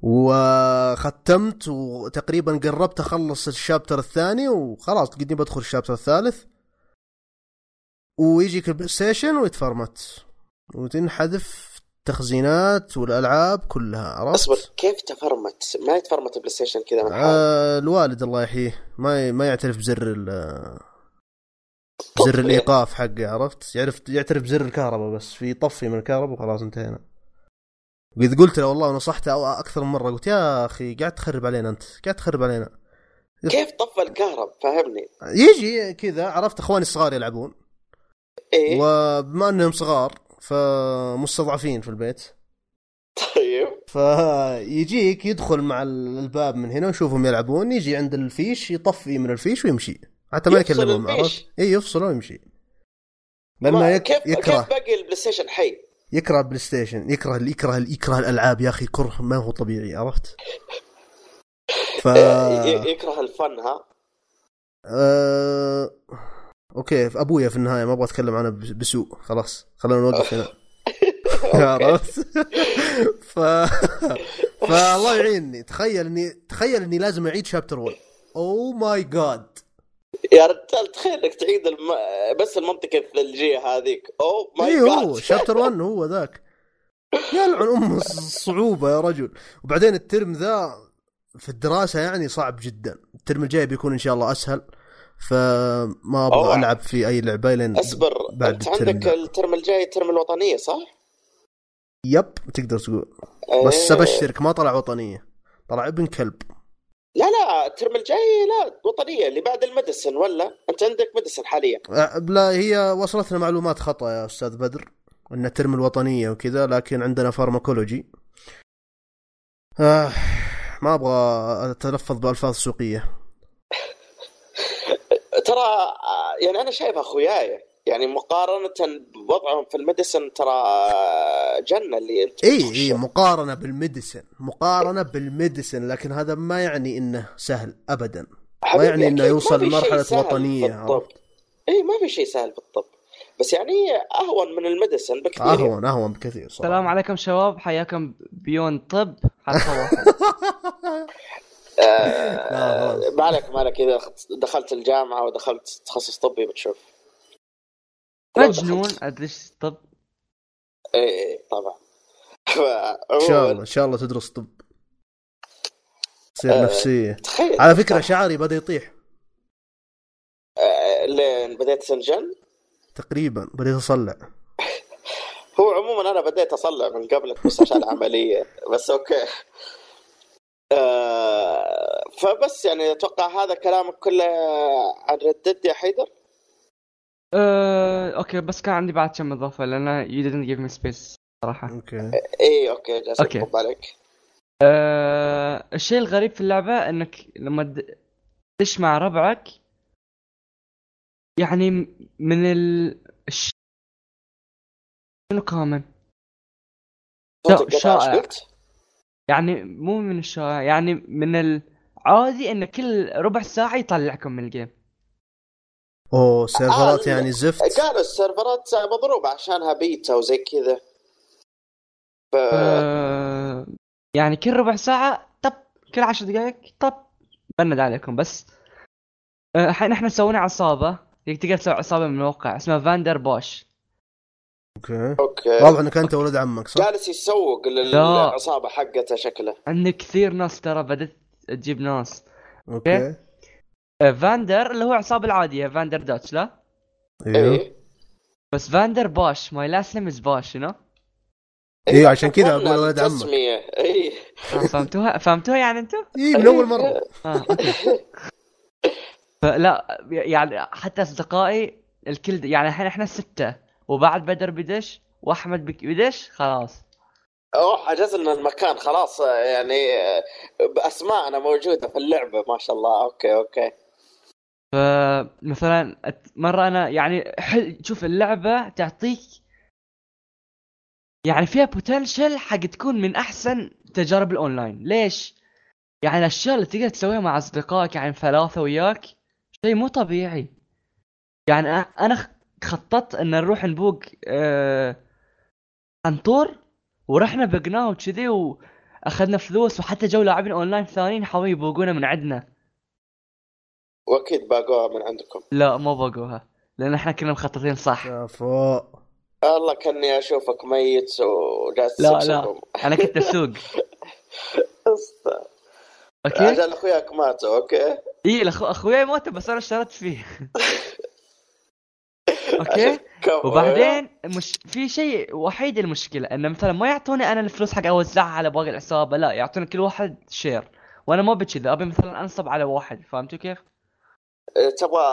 وختمت وتقريبا قربت أخلص ال chapter الثاني وخلاص قدني بدخل ال chapter الثالث ويجيك ال PlayStation ويتفرمت وتنحذف التخزينات والألعاب كلها عرفت؟ اصبر كيف تفرمت؟ ما يتفرمت PlayStation كذا من آه الوالد الله يحييه ما ي... ما يعترف بزر ال... بزر الإيقاف حقه عرفت؟ يعرف يعترف بزر الكهرباء بس في طفي من الكهرباء وخلاص انتهينا. وإذ قلت له والله نصحته أو أكثر من مرة قلت يا أخي قاعد تخرب علينا أنت قاعد تخرب علينا. كيف طفى الكهرب؟ فهمني. يجي كذا عرفت أخواني الصغار يلعبون. إيه. وبما أنهم صغار فمستضعفين في البيت. طيب. فيجيك يدخل مع الباب من هنا ويشوفهم يلعبون يجي عند الفيش يطفي من الفيش ويمشي. حتى ما يكلمهم. عرفت؟ اي يفصل ويمشي. لأنه يك... كيف يكره. كيف باقي ال PlayStation حي؟ يكره البلاي ستيشن يكره يكره يكره الألعاب يا أخي كره ما هو طبيعي عرفت؟ ف يكره الفن ها؟ آه... okay في أبويا في النهاية ما أبغى أتكلم عنه بس- بسوء خلاص خلينا نوقف هنا عرفت؟ ف فالله يعيني تخيل إني تخيل إني لازم أعيد chapter 1 oh my God يا رجال تخيل انك تعيد الم... بس المنطقة الثلجية هذيك. oh my اي هو God chapter 1 هو ذاك. يلعن ام الصعوبة يا رجل. وبعدين الترم ذا في الدراسة يعني صعب جدا. الترم الجاي بيكون إن شاء الله أسهل. فما أبغى. ألعب في أي لعبة لين أصبر بعد أنت الترم عندك. الترم الجاي الترم الوطنية صح؟ yep تقدر تقول. بس إيه. أبشرك ما طلع وطنية. طلع ابن كلب. الترم الجاي لا وطنية اللي بعد ال medicine ولا؟ أنت عندك medicine حاليا. أه، لا هي وصلتنا معلومات خطأ يا أستاذ بدر إن الترم الوطنية وكذا لكن عندنا pharmacology آه ما أبغى أتلفظ بألفاظ سوقية. ترى يعني أنا شايف أخوياي يعني مقارنة بوضعهم في ال medicine ترى جنة اللي انت اي. اي مقارنة بال medicine مقارنة بال medicine لكن هذا ما يعني إنه سهل ابدا. حبيبي، يعني إنه أكيد يوصل ما في شيء لمرحلة سهل وطنية،؟ اي ما في شيء سهل في الطب بس يعني أهون من ال medicine بكثير. أهون أهون بكثير صراحة. السلام عليكم شباب حياكم بيون طب. آه. ما عليك ما عليك. إذا دخلت الجامعة ودخلت تخصص طبي بتشوف. مجنون. أدري طب. اي اي طبعا. إن شاء الله إن شاء الله تدرس طب. تصير آه، نفسية. تخيل. على فكرة شعري بدأ يطيح. آه، لين بديت سنجن تقريبا بديت أصلع. هو عموما أنا بديت أصلع من قبلك بس عشان العملية بس okay. آه فبس يعني أتوقع هذا كلامك كله عن ردد يا حيدر؟ أه، okay بس كان عندي بعد كم إضافة لأن you didn't give me space صراحة. okay. اي okay جالس. أكتب عليك. أه الشيء الغريب في اللعبة إنك لما تد- تدش مع ربعك يعني من ال الش... شنو كامل شائع. يعني مو من الشائع يعني من العادي إن كل ربع ساعة يطلعكم من ال game أوه سيرفرات آه، يعني زفت. قالوا السيرفرات مضروبه عشانها بيتا وزي كذا. ف... أه يعني كل ربع ساعة طب كل عشر دقائق طب بند عليكم بس. الحين إحنا سوينا عصابة تقدر تسوي عصابة من الموقع. اسمها فاندر بوش. okay. okay. واضح إنك أنت ولد عمك صح؟ جالس يسوق لا. للعصابة حقته شكله. عندك كثير ناس ترى بدأت تجيب ناس. okay. آه، فاندر اللي هو عصابة العادية فاندر دوتش لا؟ أيوه إيه. بس فاندر باش my last name is باش you know أيوه عشان كذا أقول ولد عمك. التسمية إيه فهمتوها؟ فهمتوها يعني أنتم؟ اي من أول مرة. آه okay. فلا يعني حتى أصدقائي الكل يعني الحين إحنا ستة. وبعد بدر بدش وأحمد بك- بدش خلاص. أوه حجزنا المكان خلاص يعني آه، بأسماءنا موجودة في اللعبة ما شاء الله. okay okay. فمثلا مرة أنا يعني حل شوف اللعبة تعطيك يعني فيها potential حق تكون من أحسن تجارب الأونلاين. ليش؟ يعني الأشياء اللي تقدر تسويها مع أصدقائك يعني ثلاثة وياك شيء مو طبيعي. يعني أنا خططت إن نروح نبوق آه عنطور ورحنا بقناة وكذي وأخذنا فلوس وحتى جو لاعبين أونلاين ثانيين حاولوا يبوقونا من عندنا. واكيد باقوها من عندكم. لا ما بقوها لأن إحنا كنا مخططين صح. كفو الله كأني أشوفك ميت وجالس لا. لا. أنا كنت أسوق. okay؟ عشان أخوياك ماتوا okay؟ إي الأخو... أخوياي مات بس أنا اشتركت فيه. okay. وبعدين مش في شيء وحيد المشكلة انه مثلا ما يعطوني أنا الفلوس حق أوزعها على باقي العصابة لا يعطوني كل واحد share وأنا ما بكذا أبي مثلا أنصب على واحد فهمتوا كيف؟ إيه، تبغى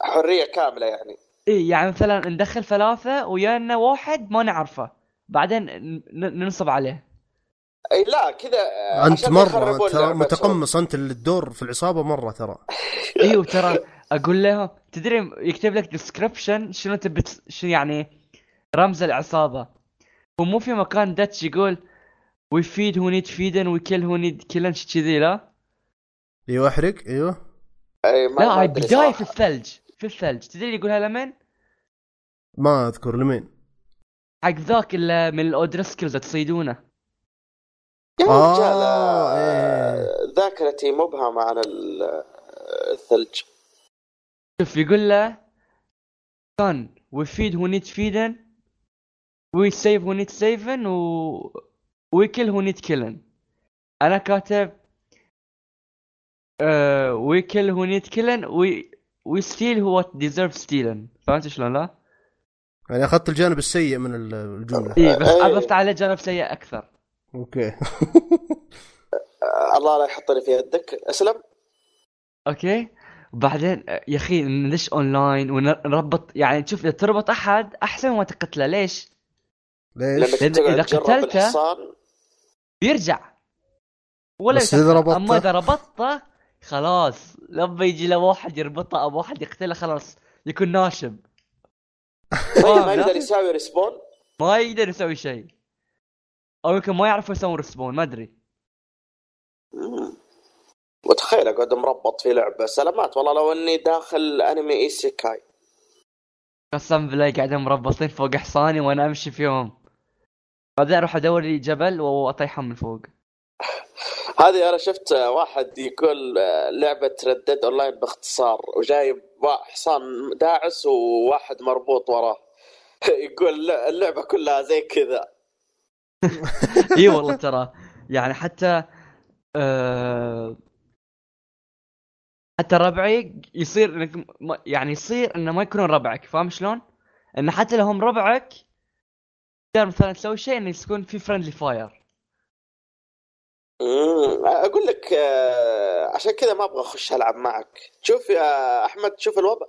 حرية كاملة يعني. إي يعني مثلا ندخل ثلاثة ويانا واحد ما نعرفه. بعدين ننصب عليه. إي لا كذا أنت عشان مرة ترى. متقمص أنت اللي تدور في العصابة مرة ترى. إيوه ترى أقول لهم تدري يكتب لك description شنو تبي شنو يعني رمز العصابة. ومو في مكان Dutch يقول we feed who need feeding we kill who need killing كذي لا؟ إيوه أحرق إيوه. أي ما لا صراحة. في الثلج في الثلج تدري يقولها لمن؟ ما أذكر لمين حق ذاك اللي من ال O'Driscolls تصيدونه يا آه، رجال آه، إيه. ذاكرتي مبهمه عن ال- الثلج شوف يقول له كان we feed who need feeding we save who need saving و we kill who need killing أنا كاتب we kill who need killing we we steal who deserve stealing فهمت شلون لا؟ يعني أخذت الجانب السيء من ال- الجملة اي بس إيه. أضفت عليه جانب سيء أكثر okay الله لا يحطني في يدك أسلم okay وبعدين يا أخي ندش اونلاين ونربط يعني تشوف إذا تربط أحد أحسن ما تقتله ليش؟ ليش؟ إذا تجرب قتلته- بيرجع ولا بس إذا يتأخر. ربطته؟ أما إذا ربطته خلاص لما يجي له واحد يربطه أو واحد يقتله خلاص يكون ناشب. ما. يقدر يساوي respawn ما يقدر يسوي شيء. أو يمكن ما يعرفوا يسوون respawn ما أدري. مم. متخيل أقعد مربط في لعبة. سلامات والله لو إني داخل أنمي isekai قسم بالله قاعدين مربطين فوق حصاني وأنا أمشي فيهم. بعدين أروح أدور لي جبل وأطيحهم من فوق. هذه أنا شفت واحد يقول لعبة Red Dead Online باختصار وجايب حصان داعس وواحد مربوط وراه. يقول اللعبة كلها زي كذا. إي والله ترى. يعني حتى آه حتى ربعي يصير إنك يعني يصير إنه ما يكونون ربعك فاهم شلون؟ انه حتى لو هم ربعك تقدر مثلا تسوي شيء انه يكون في friendly fire أقول لك آه، عشان كذا ما أبغى أخش ألعب معك. شوف يا أحمد شوف الوضع.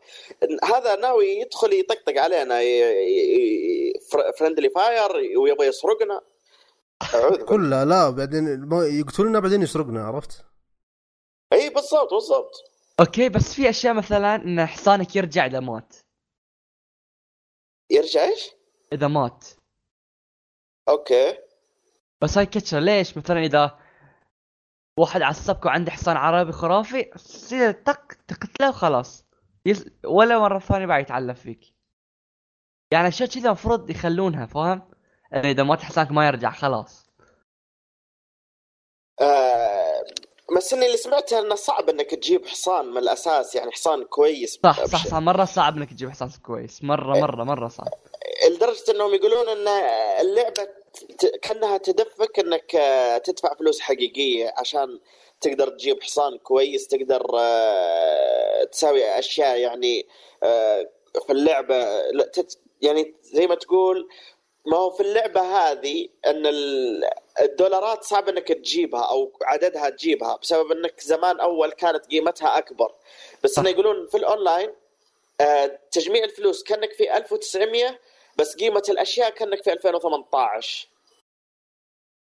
هذا ناوي يدخل يطقطق علينا friendly fire ويبغى يسرقنا. كلها لا بعدين ما- يقتلونا بعدين يسرقنا عرفت؟ إي بالضبط بالضبط. okay بس في أشياء مثلا إن حصانك يرجع إذا مات. يرجع إيش؟ إذا مات. okay. بس هاي كتشر ليش مثلا إذا واحد عصبك وعنده حصان عربي خرافي تصير تق تقتله وخلاص. yes... ولا مرة ثانية بعد يتعلم فيك. يعني اشياء كذا المفروض يخلونها فاهم؟ إذا مات حصانك ما يرجع خلاص. آه بس إني اللي سمعته إنه صعب إنك تجيب حصان من الأساس يعني حصان كويس صح صح صح. مرة صعب إنك تجيب حصان كويس. مرة مرة مرة صعب. لدرجة إنهم يقولون إن اللعبة كأنها تدفك انك آه، تدفع فلوس حقيقية عشان تقدر تجيب حصان كويس تقدر آه، تسوي أشياء يعني آه، في اللعبة. يعني زي ما تقول ما هو في اللعبة هذه إن ال- الدولارات صعب إنك تجيبها أو عددها تجيبها بسبب إنك زمان أول كانت قيمتها أكبر. بس إنه يقولون في الأونلاين تجميع الفلوس كأنك في 1900 بس قيمة الأشياء كأنك في 2018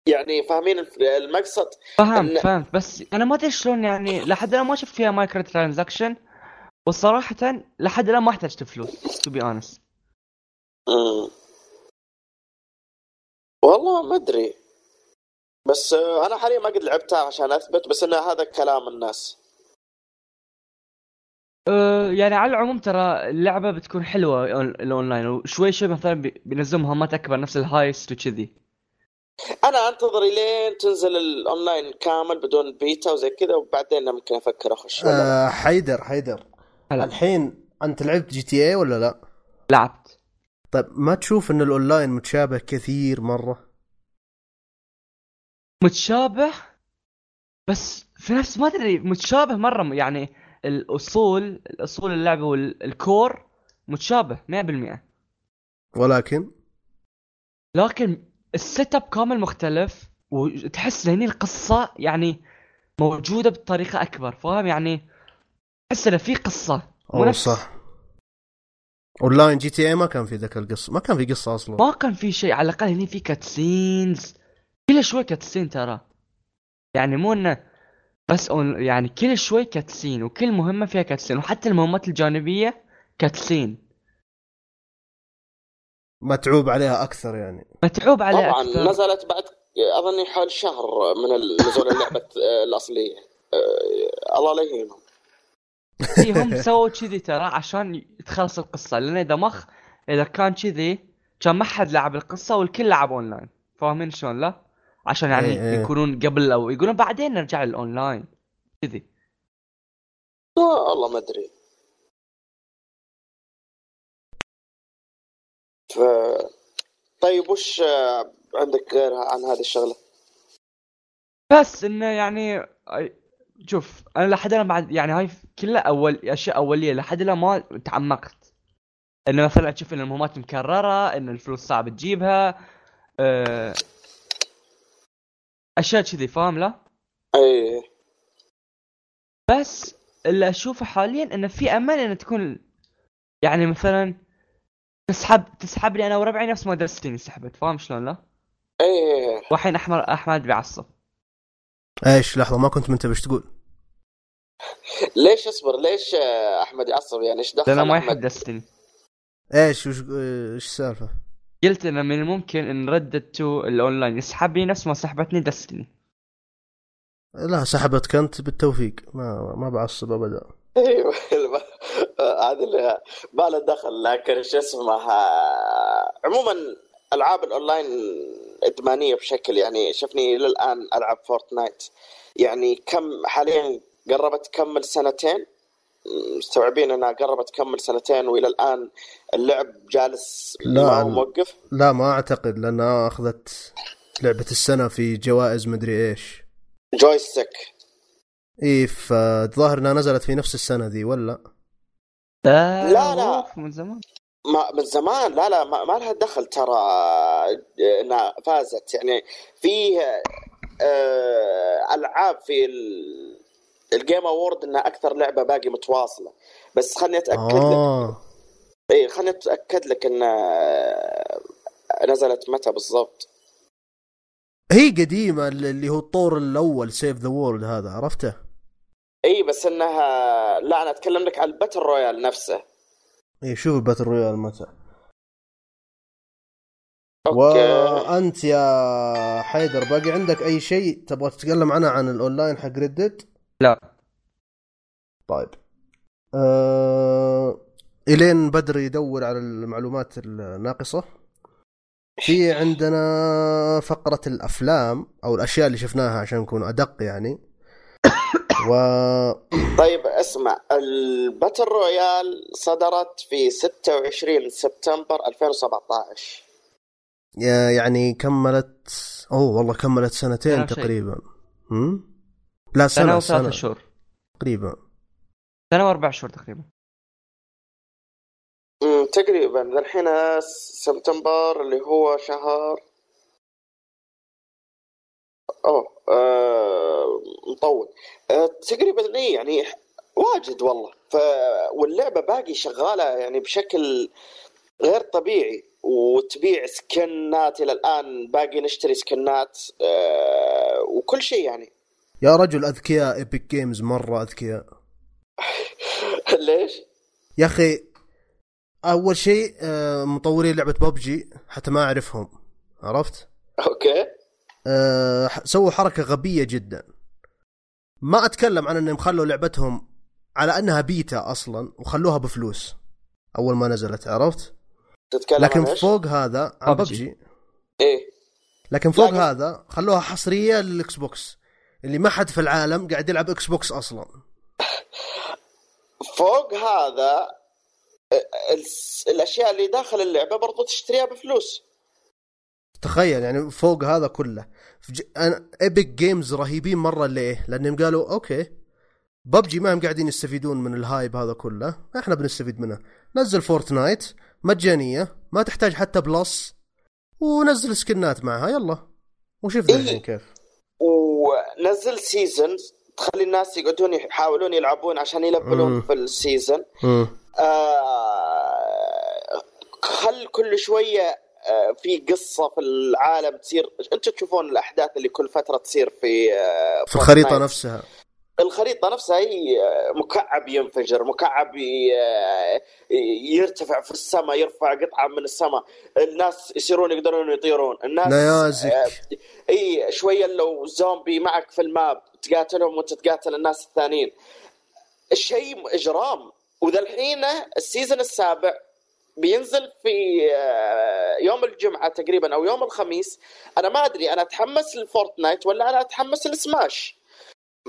يعني فاهمين المقصد؟ فهمت إن- فهمت. بس أنا ما أدري شلون يعني لحد الآن ما شفت فيها microtransaction وصراحة لحد الآن ما احتجت فلوس to be honest. والله ما أدري. بس آه، أنا حاليا ما قد لعبتها عشان أثبت بس إن هذا كلام الناس. أه يعني على العموم ترى اللعبة بتكون حلوة ال on- ال online وشوي شوي مثلا بي- بينزلوا مهمات اكبر نفس ال heist وكذي أنا أنتظر لين تنزل الأونلاين كامل بدون بيتا وزي كذا وبعدين ممكن أفكر أخش. آه حيدر حيدر هلا الحين أنت لعبت GTA ولا لا؟ لعبت طيب ما تشوف إن الأونلاين متشابه كثير مرة؟ متشابه بس في نفس ما ادري متشابه مرة يعني الأصول الأصول اللعبة وال core متشابه 100% ولكن؟ لكن ال setup كامل مختلف وتحس هني القصة يعني موجودة بطريقة أكبر فاهم؟ يعني تحس إنه في قصة. مو نفس- صح. online GTA ما كان في ذاك القصة ما كان في قصة أصلا. ما كان في شيء على الأقل هني في cutscenes كل شوي cutscene ترى. يعني مو إنه بس on يعني كل شوي cutscene وكل مهمة فيها cutscene وحتى المهمات الجانبية cutscene. متعوب عليها أكثر يعني. متعوب عليه طبعا أكثر. نزلت بعد أظني حول شهر من نزول اللعبة آه، الأصلية. آه، الله لا يهينهم. هم سووا كذي ترى عشان تخلص القصة. لأن إذا مخ إذا كان كذي كان ما حد لعب القصة والكل لعب أونلاين. فاهمين شلون؟ لا؟ عشان يعني إيه إيه. يكونون قبل أو يقولون بعدين نرجع للأونلاين كذي والله ما أدري ف... طيب وش عندك غيرها عن هذه الشغلة؟ بس إنه يعني شوف أنا لحد الآن بعد يعني هاي كلها أول أشياء أولية لحد الآن ما تعمقت إنه مثلا تشوف إن المهمات مكررة إن الفلوس صعب تجيبها أه... أشياء كذي فاهم لا؟ اي بس اللي أشوفه حاليا إنه في امل ان تكون يعني مثلا تسحب تسحب لي أنا وربعي نفس ما دستني سحبت فاهم شلون لا؟ اي والحين احمد أحمد بيعصب إيش لحظة ما كنت منتبه إيش تقول؟ ليش اصبر؟ ليش أحمد يعصب؟ يعني إيش دخل لأنه ما يحب Destiny. إيش وش إيش السالفة؟ قلت إنه من الممكن إن Red Dead Two ال online يسحب لي نفس ما سحبتني Destiny لا سحبتك أنت بالتوفيق. ما ما بعصب ابدا. أيوه هذا اللي ما له دخل لكن شو اسمه عموما ألعاب الأونلاين إدمانية بشكل يعني شفني إلى الان ألعب Fortnite يعني كم حاليا قربت تكمل سنتين؟ مستوعبين انها قربت تكمل سنتين والى الآن اللعب جالس لا، ما هو موقف؟ لا ما أعتقد لأنها أخذت لعبة السنة في جوائز مدري إيش. joystick. إيه فالظاهر إنها نزلت في نفس السنة ذي ولا؟ لا لا، لا. من زمان. ما من زمان؟ لا لا ما, ما لها دخل ترى إنها فازت. يعني في آه، ألعاب في ال- ال Game Award إنها أكثر لعبة باقي متواصلة. بس خلني أتأكد لك. آه. اي خلني أتأكد لك إن آه، نزلت متى بالضبط. هي قديمة اللي هو الطور الأول Save the World هذا عرفته؟ اي بس إنها لا أنا أتكلم لك عن ال Battle Royale نفسه. إيه شوف ال Battle Royale متى. okay. وأنت يا حيدر باقي عندك أي شيء تبغى تتكلم عنه عن الأونلاين حق Red Dead لا. طيب آه... إلين بدر يدور على المعلومات الناقصة في عندنا فقرة الأفلام أو الأشياء اللي شفناها عشان نكون أدق يعني و طيب اسمع ال Battle Royale صدرت في 26 سبتمبر 2017 يا- يعني كملت أوه والله كملت سنتين. تقريبا هم؟ لا سنة سنة وثلاثة سنة. شهور. تقريبا. سنة وأربع شهور تقريبا. تقريبا. الحين سبتمبر اللي هو شهر أوه آه مطول. آه تقريبا اي يعني واجد والله. ف واللعبة باقي شغالة يعني بشكل غير طبيعي. وتبيع سكنات إلى الآن باقي نشتري سكنات آه وكل شيء يعني. يا رجل أذكياء ايبك جيمز مرة أذكياء ليش؟ يا أخي أول شيء آه، مطورين لعبة ببجي حتى ما أعرفهم عرفت؟ okay آه، سووا حركة غبية جدا ما أتكلم عن إنهم خلوا لعبتهم على أنها بيتا أصلا وخلوها بفلوس أول ما نزلت عرفت؟ تتكلم لكن عن؟ فوق هذا عن. ببجي إيه لكن فوق لكن- هذا خلوها حصرية لل Xbox اللي ما حد في العالم قاعد يلعب Xbox أصلا. فوق هذا الأشياء اللي داخل اللعبة برضو تشتريها بفلوس. تخيل يعني فوق هذا كله. ج... أنا... Epic Games رهيبين مرة ليه؟ لأنهم قالوا okay PUBG ما هم قاعدين يستفيدون من ال hype هذا كله. إحنا بنستفيد منه. نزل Fortnite مجانية ما تحتاج حتى Plus ونزل سكنات معها. يلا وشوفنا إيه. الحين كيف. ونزل season تخلي الناس يقعدون يحاولون يلعبون عشان يلفلون. في ال season. آه خل كل شوية آه في قصة في العالم تصير أنتم تشوفون الأحداث اللي كل فترة تصير في آه في الخريطة. نفسها الخريطة نفسها هي مكعب ينفجر مكعب يرتفع في السماء يرفع قطعة من السماء. الناس يصيرون يقدرون يطيرون. الناس نيازك. آه، إي شوية لو زومبي معك في الماب تقاتلهم وانت تقاتل الناس الثانيين. الشيء إجرام. وذا الحين ال season السابع بينزل في آه، يوم الجمعة تقريبا أو يوم الخميس. أنا ما أدري أنا أتحمس ل Fortnite ولا أنا أتحمس لسماش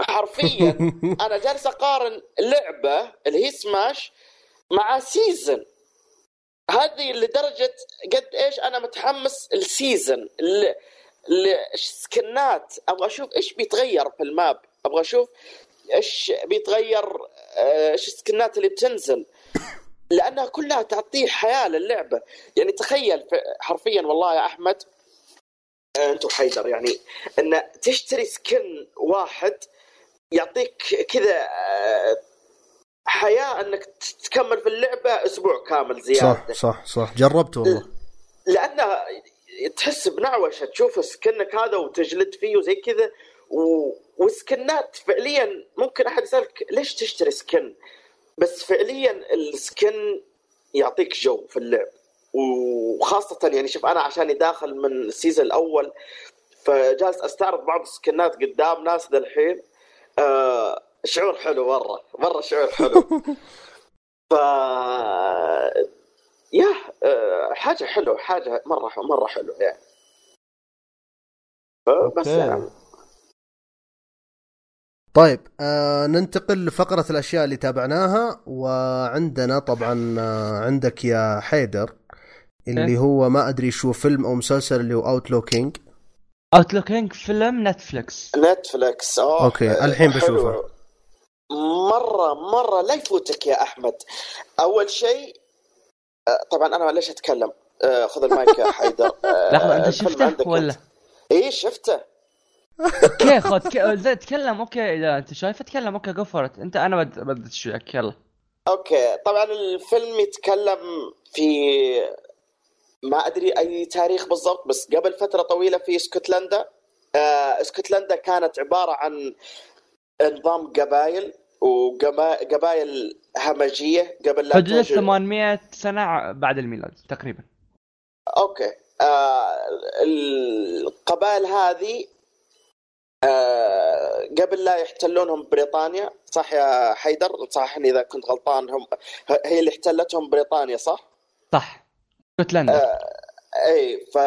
حرفيا. أنا جالس أقارن لعبه اللي هي Smash مع season هذه لدرجة قد إيش أنا متحمس السيزن ل- لسكنات أبغى أشوف إيش بيتغير في ال map. أبغى أشوف إيش بيتغير آه، إيش السكنات اللي بتنزل. لأنها كلها تعطيه حياة للعبة. يعني تخيل حرفيا والله يا أحمد. آه، انت وحيدر يعني إن تشتري سكن واحد يعطيك كذا آه، حياة إنك تكمل في اللعبة أسبوع كامل صح زيادة. صح صح. جربت والله. لأنه تحس بنعوشة تشوف سكنك هذا وتجلد فيه وزي كذا و... وسكنات فعليا ممكن أحد يسألك ليش تشتري skin؟ بس فعليا ال skin يعطيك جو في اللعب. وخاصة يعني شوف أنا عشاني داخل من ال season الأول فجالس أستعرض بعض السكنات قدام ناس ذا الحين. آه شعور حلو مرة مرة شعور حلو ف يا آه، حاجة حلوة حاجة مرة مرة حلوة يعني بس. يعني طيب آه ننتقل لفقرة الأشياء اللي تابعناها وعندنا طبعا آه عندك يا حيدر اللي إيه. هو ما أدري شو فيلم أو مسلسل اللي هو Outlaw King Outlaw King فيلم Netflix Netflix أوه okay، الحين. بشوفه. مرة مرة لا يفوتك يا أحمد. أول شيء آه، طبعا أنا ليش أتكلم؟ آه، خذ المايك يا حيدر. آه، لحظة أنت الفيلم شفته ولا؟ إيه شفته. okay خذ ك- زي تكلم. okay إذا أنت شايفه تكلم. okay فور أنت أنا بد بدت شويك يلا. okay طبعا الفيلم يتكلم في ما أدري أي تاريخ بالضبط بس قبل فترة طويلة في اسكتلندا آه اسكتلندا كانت عبارة عن نظام قبائل وقبائل همجية قبل لا حدود توجد. 800 سنة بعد الميلاد تقريبا. أوكي. آه القبائل هذه آه قبل لا يحتلونهم بريطانيا صح يا حيدر؟ صححني إذا كنت غلطان هم هي اللي احتلتهم بريطانيا صح؟ صح. اسكتلندا إي ف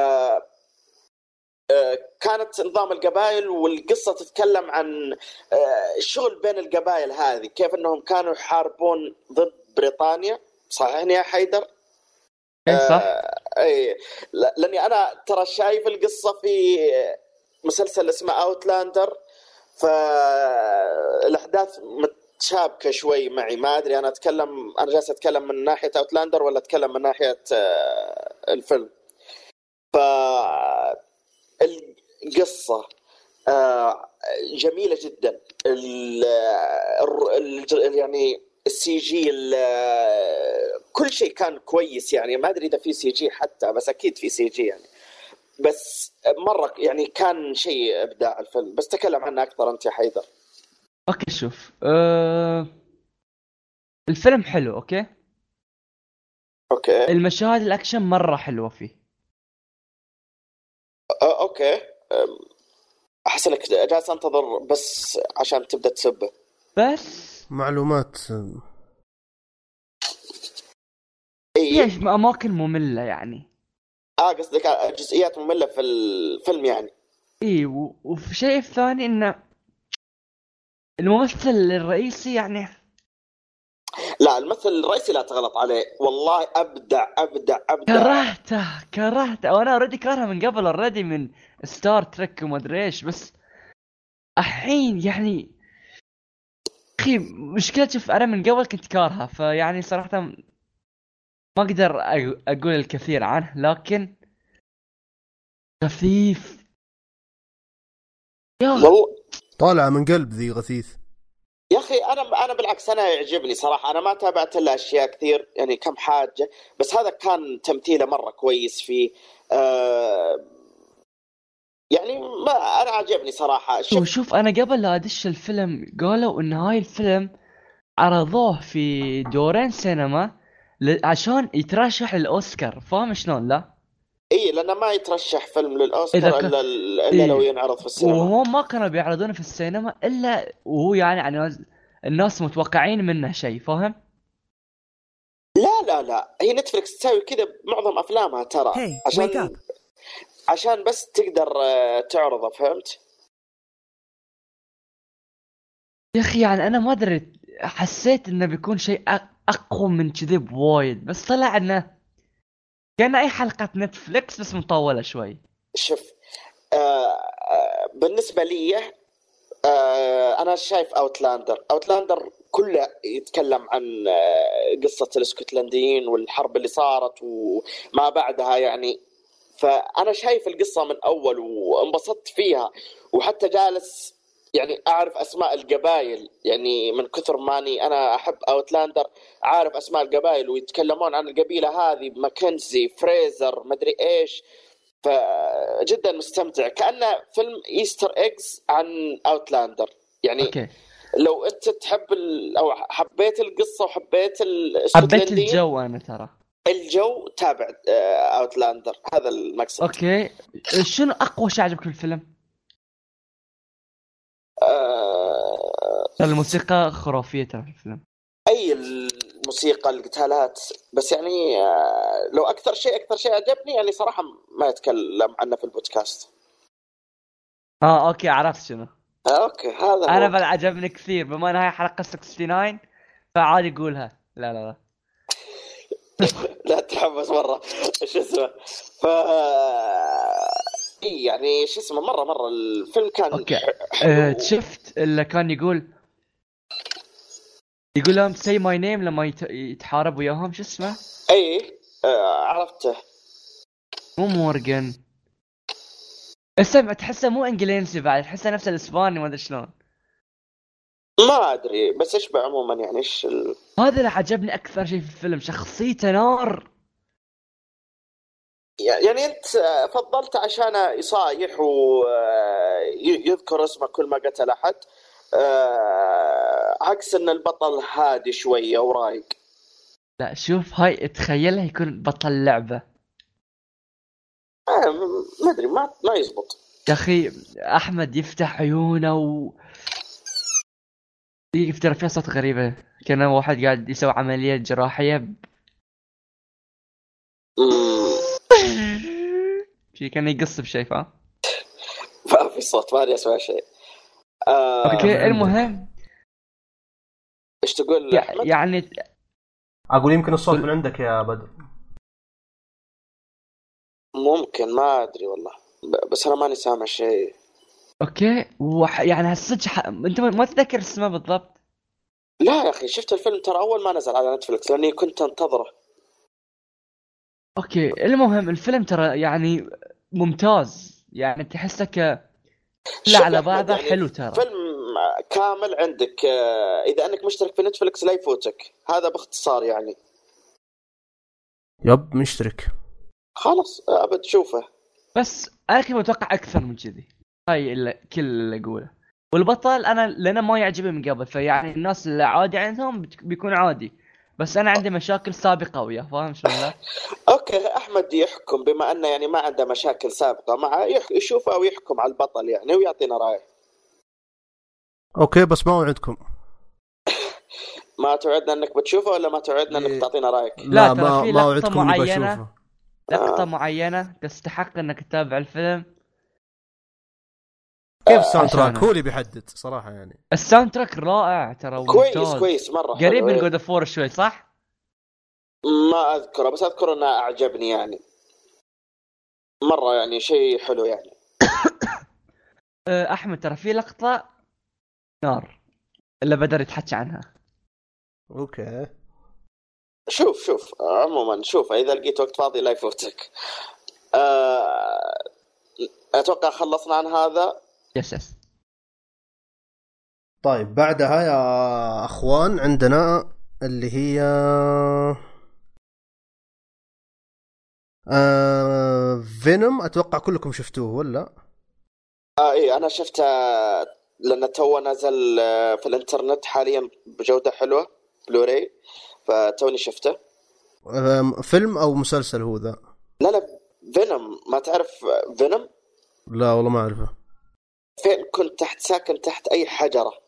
آه، كانت نظام القبائل والقصة تتكلم عن آه، الشغل بين القبائل هذه كيف إنهم كانوا يحاربون ضد بريطانيا صحيح يا حيدر؟ إيه صح. إي لا- لأني أنا ترى شايف القصة في مسلسل اسمه Outlander فالاحداث متشابكه شوي معي. ما أدري أنا اتكلم أنا جالس أتكلم من ناحية Outlander ولا أتكلم من ناحية آه، الفيلم. ف القصة آه، جميلة جدا. ال يعني ال CG كل شيء كان كويس يعني. ما أدري إذا في CG حتى بس أكيد في CG يعني. بس مرة يعني كان شيء إبداع الفيلم. بس تكلم عنه أكثر أنت يا حيدر. okay شوف. أه... الفيلم حلو okay؟ okay. المشاهد الأكشن مرة حلوة فيه. أه، okay. احس انك جالس أنتظر بس عشان تبدأ تسبه بس معلومات. إي. في أماكن مملة يعني. آه قصدك جزئيات مملة في الفيلم يعني. إي. وفي شيء ثاني إنه الممثل الرئيسي يعني؟ لا الممثل الرئيسي لا تغلط عليه. والله أبدع أبدع أبدع. كرهته كرهته. وأنا already كارهه من قبل already من ستار تريك وما أدري إيش بس الحين يعني أخي مشكلة شوف أنا من قبل كنت كارهه فيعني صراحة ما أقدر أقول الكثير عنه لكن خفيف. يا والله طالعه من قلب ذي غثيث. يا أخي أنا أنا بالعكس أنا يعجبني صراحة. أنا ما تابعت له أشياء كثير يعني كم حاجة بس هذا كان تمثيله مرة كويس فيه. آه يعني ما أنا عجبني صراحة. شوف شوف أنا قبل لا أدش الفيلم قالوا إن هاي الفيلم عرضوه في دورين سينما عشان يترشح للأوسكار فاهم شلون؟ لا؟ اي لأنه ما يترشح فيلم إذا للاوسكار كان- الا إلا إيه. لو ينعرض في السينما وهم ما كانوا بيعرضونه في السينما إلا وهو يعني عن الناس متوقعين منه شيء فاهم؟ لا لا لا هي نتفلكس تسوي كذا معظم أفلامها ترى Hey, عشان. عشان بس تقدر آه، تعرضه فهمت؟ يا أخي يعني أنا ما أدري حسيت إنه بيكون شيء أقوى من كذي بوايد بس طلع إنه كان أي حلقة نتفلكس بس مطولة شوي. شوف آه آه بالنسبة لي آه أنا شايف Outlander Outlander كله يتكلم عن آه قصة الإسكتلنديين والحرب اللي صارت وما بعدها يعني. فأنا شايف القصة من أول وانبسطت فيها وحتى جالس يعني أعرف أسماء القبائل يعني من كثر ماني أنا أحب Outlander عارف أسماء القبائل ويتكلمون عن القبيلة هذه ماكنزي فريزر مدري إيش. فجدا مستمتع. كأنه فيلم Easter eggs عن Outlander. يعني okay. لو أنت تحب ال... أو حبيت القصة وحبيت حبيت الجو أنا ترى. الجو تابع Outlander. هذا المقصد. okay. شنو أقوى شيء عجبك في الفيلم؟ آه... الموسيقى خرافية ترى في الفيلم. أي الموسيقى القتالات بس يعني آه... لو أكثر شيء أكثر شيء عجبني يعني صراحة ما أتكلم عنه في البودكاست. آه okay عرفت شنو. آه okay هذا أنا. بعد عجبني كثير. بما إنها هاي حلقة 69 فعادي قولها. لا لا لا. لا تحمس مرة. شو اسمه؟ ف اي يعني شو اسمه مرة مرة الفيلم كان حلو. آه، شفت اللي كان يقول يقول لهم say my name لما يت- يتحارب وياهم شو اسمه؟ اي آه عرفته. مو مورجان اسمع تحسه مو إنجليزي بعد تحسه نفس الإسباني ما أدري شلون. ما أدري بس اشبه عموما يعني إيش ال... هذا اللي عجبني أكثر شيء في الفيلم شخصيته نار. يعني انت فضلت عشان يصايح ويذكر اسمه كل ما قتل أحد. آه، عكس إن البطل هادي شوية ورايق لا شوف هاي تخيلها يكون بطل لعبة. آه، ما أدري ما ما يزبط. يا أخي أحمد يفتح عيونه و يفتر فيها صوت غريبة. كان واحد قاعد يسوي عملية جراحية. مم، شي كان يقص بشيء فاهم ما في صوت ما أدري اسمع شيء. آه، okay المهم. إيش تقول؟ يعني أقول يمكن الصوت من عندك يا بدر. ممكن ما أدري والله. بس أنا ماني سامع شيء. okay وح... يعني هالصدق ح... أنت ما ما تذكر اسمه بالضبط؟ لا يا أخي شفت الفيلم ترى أول ما نزل على نتفلكس لأني كنت أنتظره. okay المهم الفيلم ترى يعني ممتاز. يعني تحسه ك لا على بعضه يعني حلو ترى. فيلم كامل عندك آه، إذا أنك مشترك في نتفلكس لا يفوتك. هذا باختصار يعني. yep مشترك. خلاص آه، بتشوفه بس أنا كنت متوقع أكثر من كذي. هاي كل اللي أقوله. والبطل أنا لأنه ما يعجبني من قبل فيعني الناس اللي عادي عندهم بيكون عادي. بس أنا عندي مشاكل سابقة وياه فاهم شلون لا؟ okay أحمد يحكم بما انه يعني ما عنده مشاكل سابقة معه يشوفه أو يحكم على البطل يعني ويعطينا رأيه okay بس ما وعدكم ما توعدنا إنك بتشوفه ولا ما توعدنا إنك إيه. تعطينا رأيك لا، ترى ما ما لقطة وعدكم معينة. بشوفه لقطة آه. معينة تستحق إنك تتابع الفيلم كيف ال soundtrack هو اللي بيحدد صراحة يعني. ال soundtrack رائع ترى كويس. كويس مرة قريب حلو، من إيه. God of War شوي صح؟ ما أذكره بس اذكر إنه أعجبني يعني. مرة يعني شيء حلو يعني. أه، أحمد ترى في لقطة نار اللي بدر يتحكى عنها. okay. شوف شوف عموما شوف إذا لقيت وقت فاضي لا يفوتك. آه، أتوقع خلصنا عن هذا. yes yes طيب بعدها يا أخوان عندنا اللي هي آه Venom أتوقع كلكم شفتوه ولا؟ آه إيه أنا شفته لأن تو نزل آه، في الإنترنت حاليا بجودة حلوة بلوراي فتوني شفته. آه فيلم أو مسلسل هو ذا؟ لا لا Venom ما تعرف Venom لا والله ما أعرفه. فين كنت تحت ساكن تحت أي حجرة.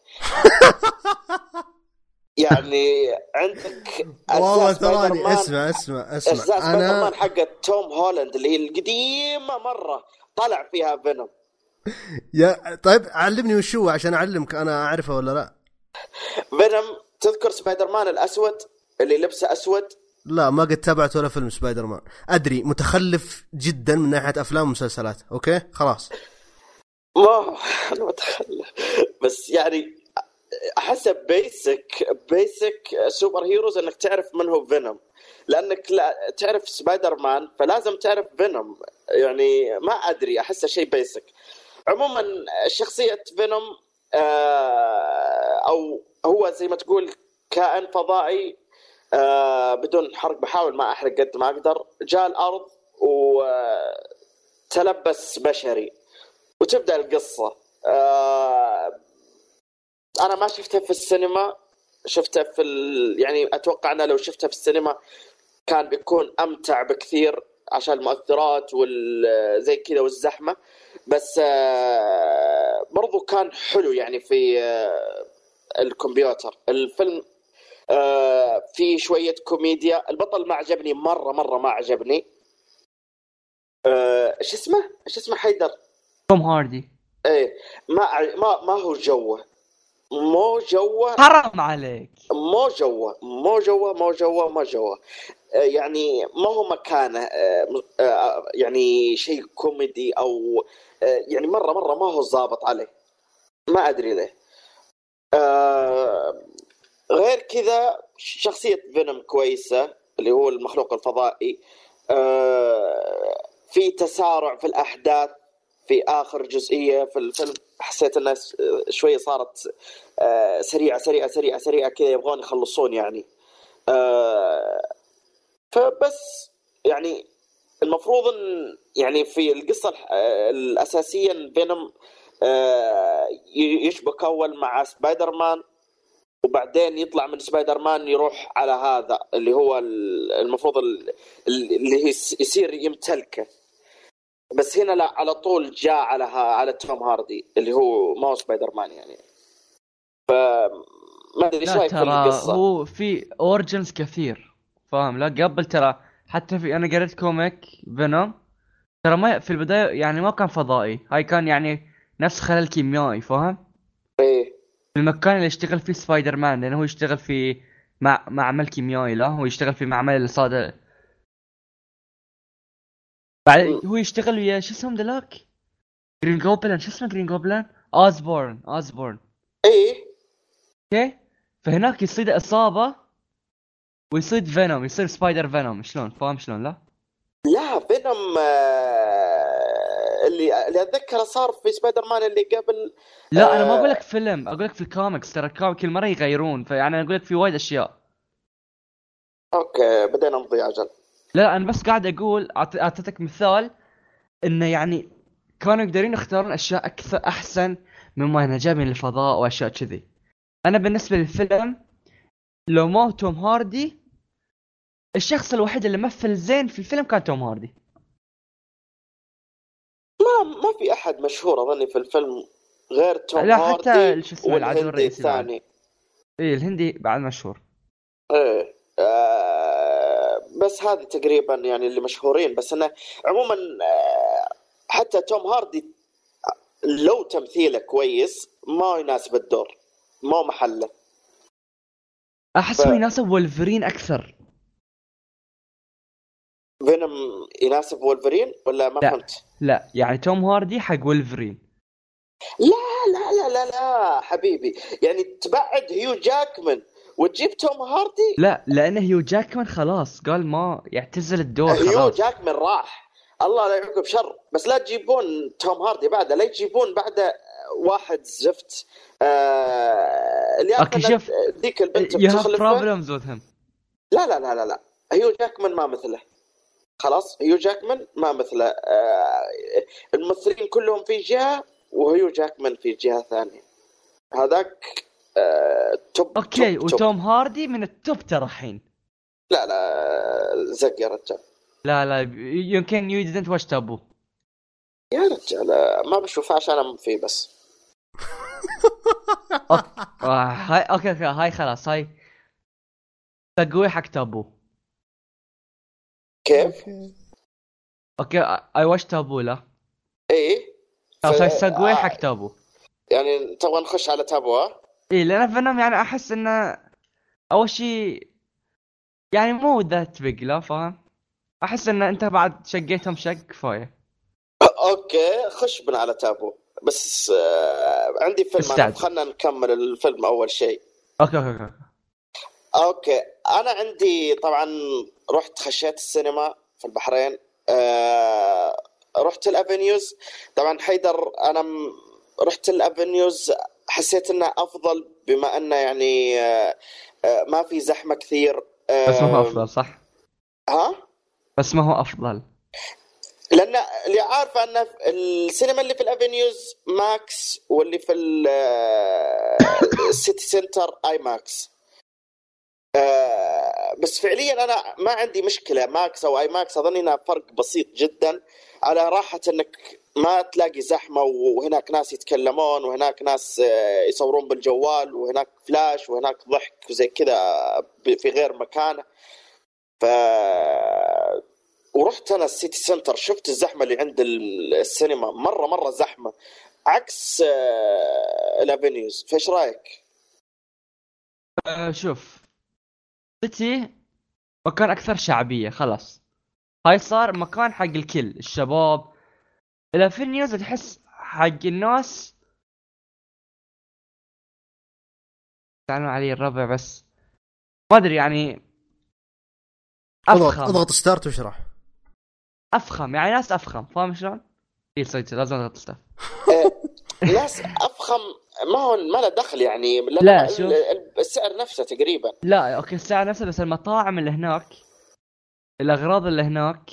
يعني عندك والله تراني اسمع اسمع اجزاء اسمع Spider أنا حقت توم هولاند اللي هي القديمة مرة طلع فيها Venom. يا طيب علمني وش هو عشان أعلمك أنا أعرفه ولا لا. Venom تذكر سبايدر مان الأسود؟ اللي لبسه أسود؟ لا ما قد تابعت ولا فيلم سبايدر مان. أدري متخلف جدا من ناحية أفلام ومسلسلات okay؟ خلاص. ما أنا متخلف بس يعني احسه basic basic super heroes إنك تعرف من هو فينوم لأنك لا تعرف سبايدر مان فلازم تعرف فينوم يعني ما أدري أحسه شيء basic عموما شخصية فينوم آه، أو هو زي ما تقول كائن فضائي آه، بدون حرق بحاول ما أحرق قد ما أقدر جاء الأرض وتلبس بشري. وتبدأ القصة. آه، أنا ما شفتها في السينما. شفتها في ال... يعني أتوقع أنا لو شفتها في السينما كان بيكون أمتع بكثير عشان المؤثرات وال زي كذا والزحمة. بس آه، برضو كان حلو يعني في آه، الكمبيوتر. الفيلم آه، في شوية كوميديا. البطل ما عجبني مرة مرة ما عجبني. آه، إيش اسمه؟ إيش اسمه؟ حيدر؟ توم هاردي. إيه ما ما ما هو جوه. مو جوه. حرام عليك. مو جوه مو جوه مو جوه مو جوه. آه، يعني ما هو مكانه. م- آه، يعني شيء كوميدي أو يعني مرة مرة ما هو ظابط عليه. ما أدري ليه. غير كذا شخصية فينوم كويسة اللي هو المخلوق الفضائي. في تسارع في الأحداث. في آخر جزئية في الفيلم حسيت إنها شوية صارت آه، سريعة سريعة سريعة سريعة كذا يبغون يخلصون يعني. آه، فبس يعني المفروض إن يعني في القصة آه، الأساسية ي- يشبك أول مع سبايدر مان وبعدين يطلع من سبايدر مان يروح على هذا اللي هو ال- المفروض ال- ال- اللي يصير يمتلكه. بس هنا لا على طول جاء على ها على توم هاردي اللي هو ما هو سبايدر مان يعني. ف ما أدري إيش رأيك في القصة؟ هو في origins كثير فاهم؟ لا قبل ترى حتى في أنا قريت comic فينوم ترى ما في البداية يعني ما كان فضائي هاي كان يعني نفس خلل كيميائي فاهم؟ إيه. في المكان اللي يشتغل فيه سبايدر مان لأنه هو يشتغل في مع معمل كيميائي لا هو يشتغل في معمل الصادة بعد. هو يشتغل ويا شو اسمه ذلاك؟ جرين جوبلن شو اسمه جرين جوبلن؟ اوزبورن اوزبورن إيه أوكي فهناك يصيد إصابة ويصيد فينوم يصير سبايدر فينوم شلون فاهم شلون لا؟ لا فينوم آه، اللي اللي أتذكره صار في سبايدر مان اللي قبل لا أنا ما آه. أقول لك فيلم أقول لك في الكوميكس ترى ال comic كل مرة يغيرون فيعني أنا أقول لك في وايد أشياء أوكي بدينا نضيع أجل لا لا أنا بس قاعد أقول أعطيتك مثال إنه يعني كانوا يقدرون يختارون أشياء أكثر أحسن مما إنه جاي من الفضاء وأشياء كذي. أنا بالنسبة للفيلم لو ما توم هاردي الشخص الوحيد اللي مثل زين في الفيلم كان توم هاردي. ما ما في أحد مشهور أظني في الفيلم غير توم لا، حتى شو اسمه العدو الرئيسي. الثاني. إيه الهندي بعد مشهور. إيه آه بس هذه تقريبا يعني اللي مشهورين. بس إنه عموما آه حتى توم هاردي لو تمثيله كويس ما يناسب الدور ما محله. احس ف- يناسب وولفرين أكثر. فينوم يناسب وولفرين ولا ما. فهمت؟ لا يعني توم هاردي حق وولفرين. لا لا لا لا لا حبيبي. يعني تبعد هيو جاكمان. وتجيب توم هاردي؟ لا لأن هيو جاكمان خلاص. قال ما يعتزل الدور هيو خلاص. جاكمان راح. الله لا يعقب شر. بس لا تجيبون توم هاردي بعده. لا يجيبون بعده واحد زفت. آه اللي شوف. ذيك البنت with him. لا لا لا لا لا. هيو جاكمان ما مثله. خلاص هيو جاكمان ما مثله. آه الممثلين كلهم في جهة وهيو جاكمان في جهة ثانية. هذاك آه top أوكي top top. وتوم هاردي من ال top ترى الحين. لا لا زق يا رجال. لا لا يمكن you didn't watch تابو يا رجال آه، ما بشوفه عشان أنا فيه بس. آه هاي أوكي أوكي هاي خلاص هاي تقوي حق تابو كيف؟ أوكي. I watch تابو لا. إيه؟ خلاص هاي تقوي حق تابو يعني تبغى نخش على تابو ها؟ اي لأن فينوم يعني أحس انه أول شيء يعني مو ذات big لا فاهم؟ أحس إن أنت بعد شقيتهم شق كفايه أوكي خش بنا على تابو. بس آه عندي فيلم. خلنا نكمل الفيلم أول شيء أوكي أوكي أوكي. أوكي. أنا عندي طبعا رحت خشيت السينما في البحرين آه رحت الافنيوز طبعا حيدر أنا رحت الافنيوز حسيت إنه أفضل بما إنه يعني آه آه ما في زحمة كثير بس ما هو أفضل صح؟ ها؟ بس ما هو أفضل. لأن اللي عارفه ان السينما اللي في الافنيوز ماكس واللي في ال- السيتي سنتر اي ماكس بس فعليا أنا ما عندي مشكلة ماكس أو اي ماكس أظن إنها فرق بسيط جدا على راحة إنك ما تلاقي زحمة وهناك ناس يتكلمون وهناك ناس آه، يصورون بالجوال وهناك فلاش وهناك ضحك وزي كذا في غير مكانه ف ورحت أنا السيتي سنتر شفت الزحمة اللي عند ال- السينما. مرة مرة زحمة. عكس آه، الأفينيوز. فإيش رأيك؟ أه شوف. سيتي مكان أكثر شعبية خلاص. هاي صار مكان حق الكل الشباب الافنيوز تحس حق الناس تعالوا علي الربع بس. ما أدري يعني اضغط أفخم. أضغط start واشرح. أفخم. يعني ناس أفخم. فاهم شلون؟ اي صدق لازم أضغط start ناس أفخم ما هو ما له دخل يعني. لا، شوف. ال- السعر نفسه تقريبا. لا okay الساعة نفسها بس المطاعم اللي هناك الأغراض اللي هناك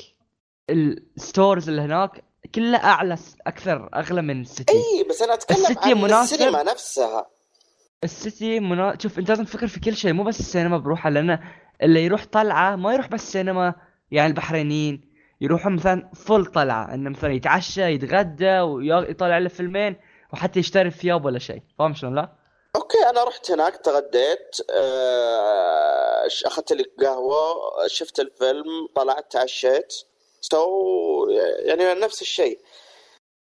ال stores اللي هناك كلها أعلى أكثر أغلى من ال City إي بس أنا أتكلم ال City عن مناسب. السينما نفسها. ال City منا... شوف أنت لازم تفكر في كل شيء مو بس السينما بروحها لأن اللي يروح طلعة ما يروح بس سينما يعني البحرينيين يروحون مثلا full طلعة إنه مثلا يتعشى يتغدى ويطلع له فيلمين وحتى يشتري ثياب ولا شيء. فاهم شلون؟ لا؟ okay أنا رحت هناك تغديت آه، أخذت لي قهوة شفت الفيلم طلعت تعشيت. so يعني نفس الشيء.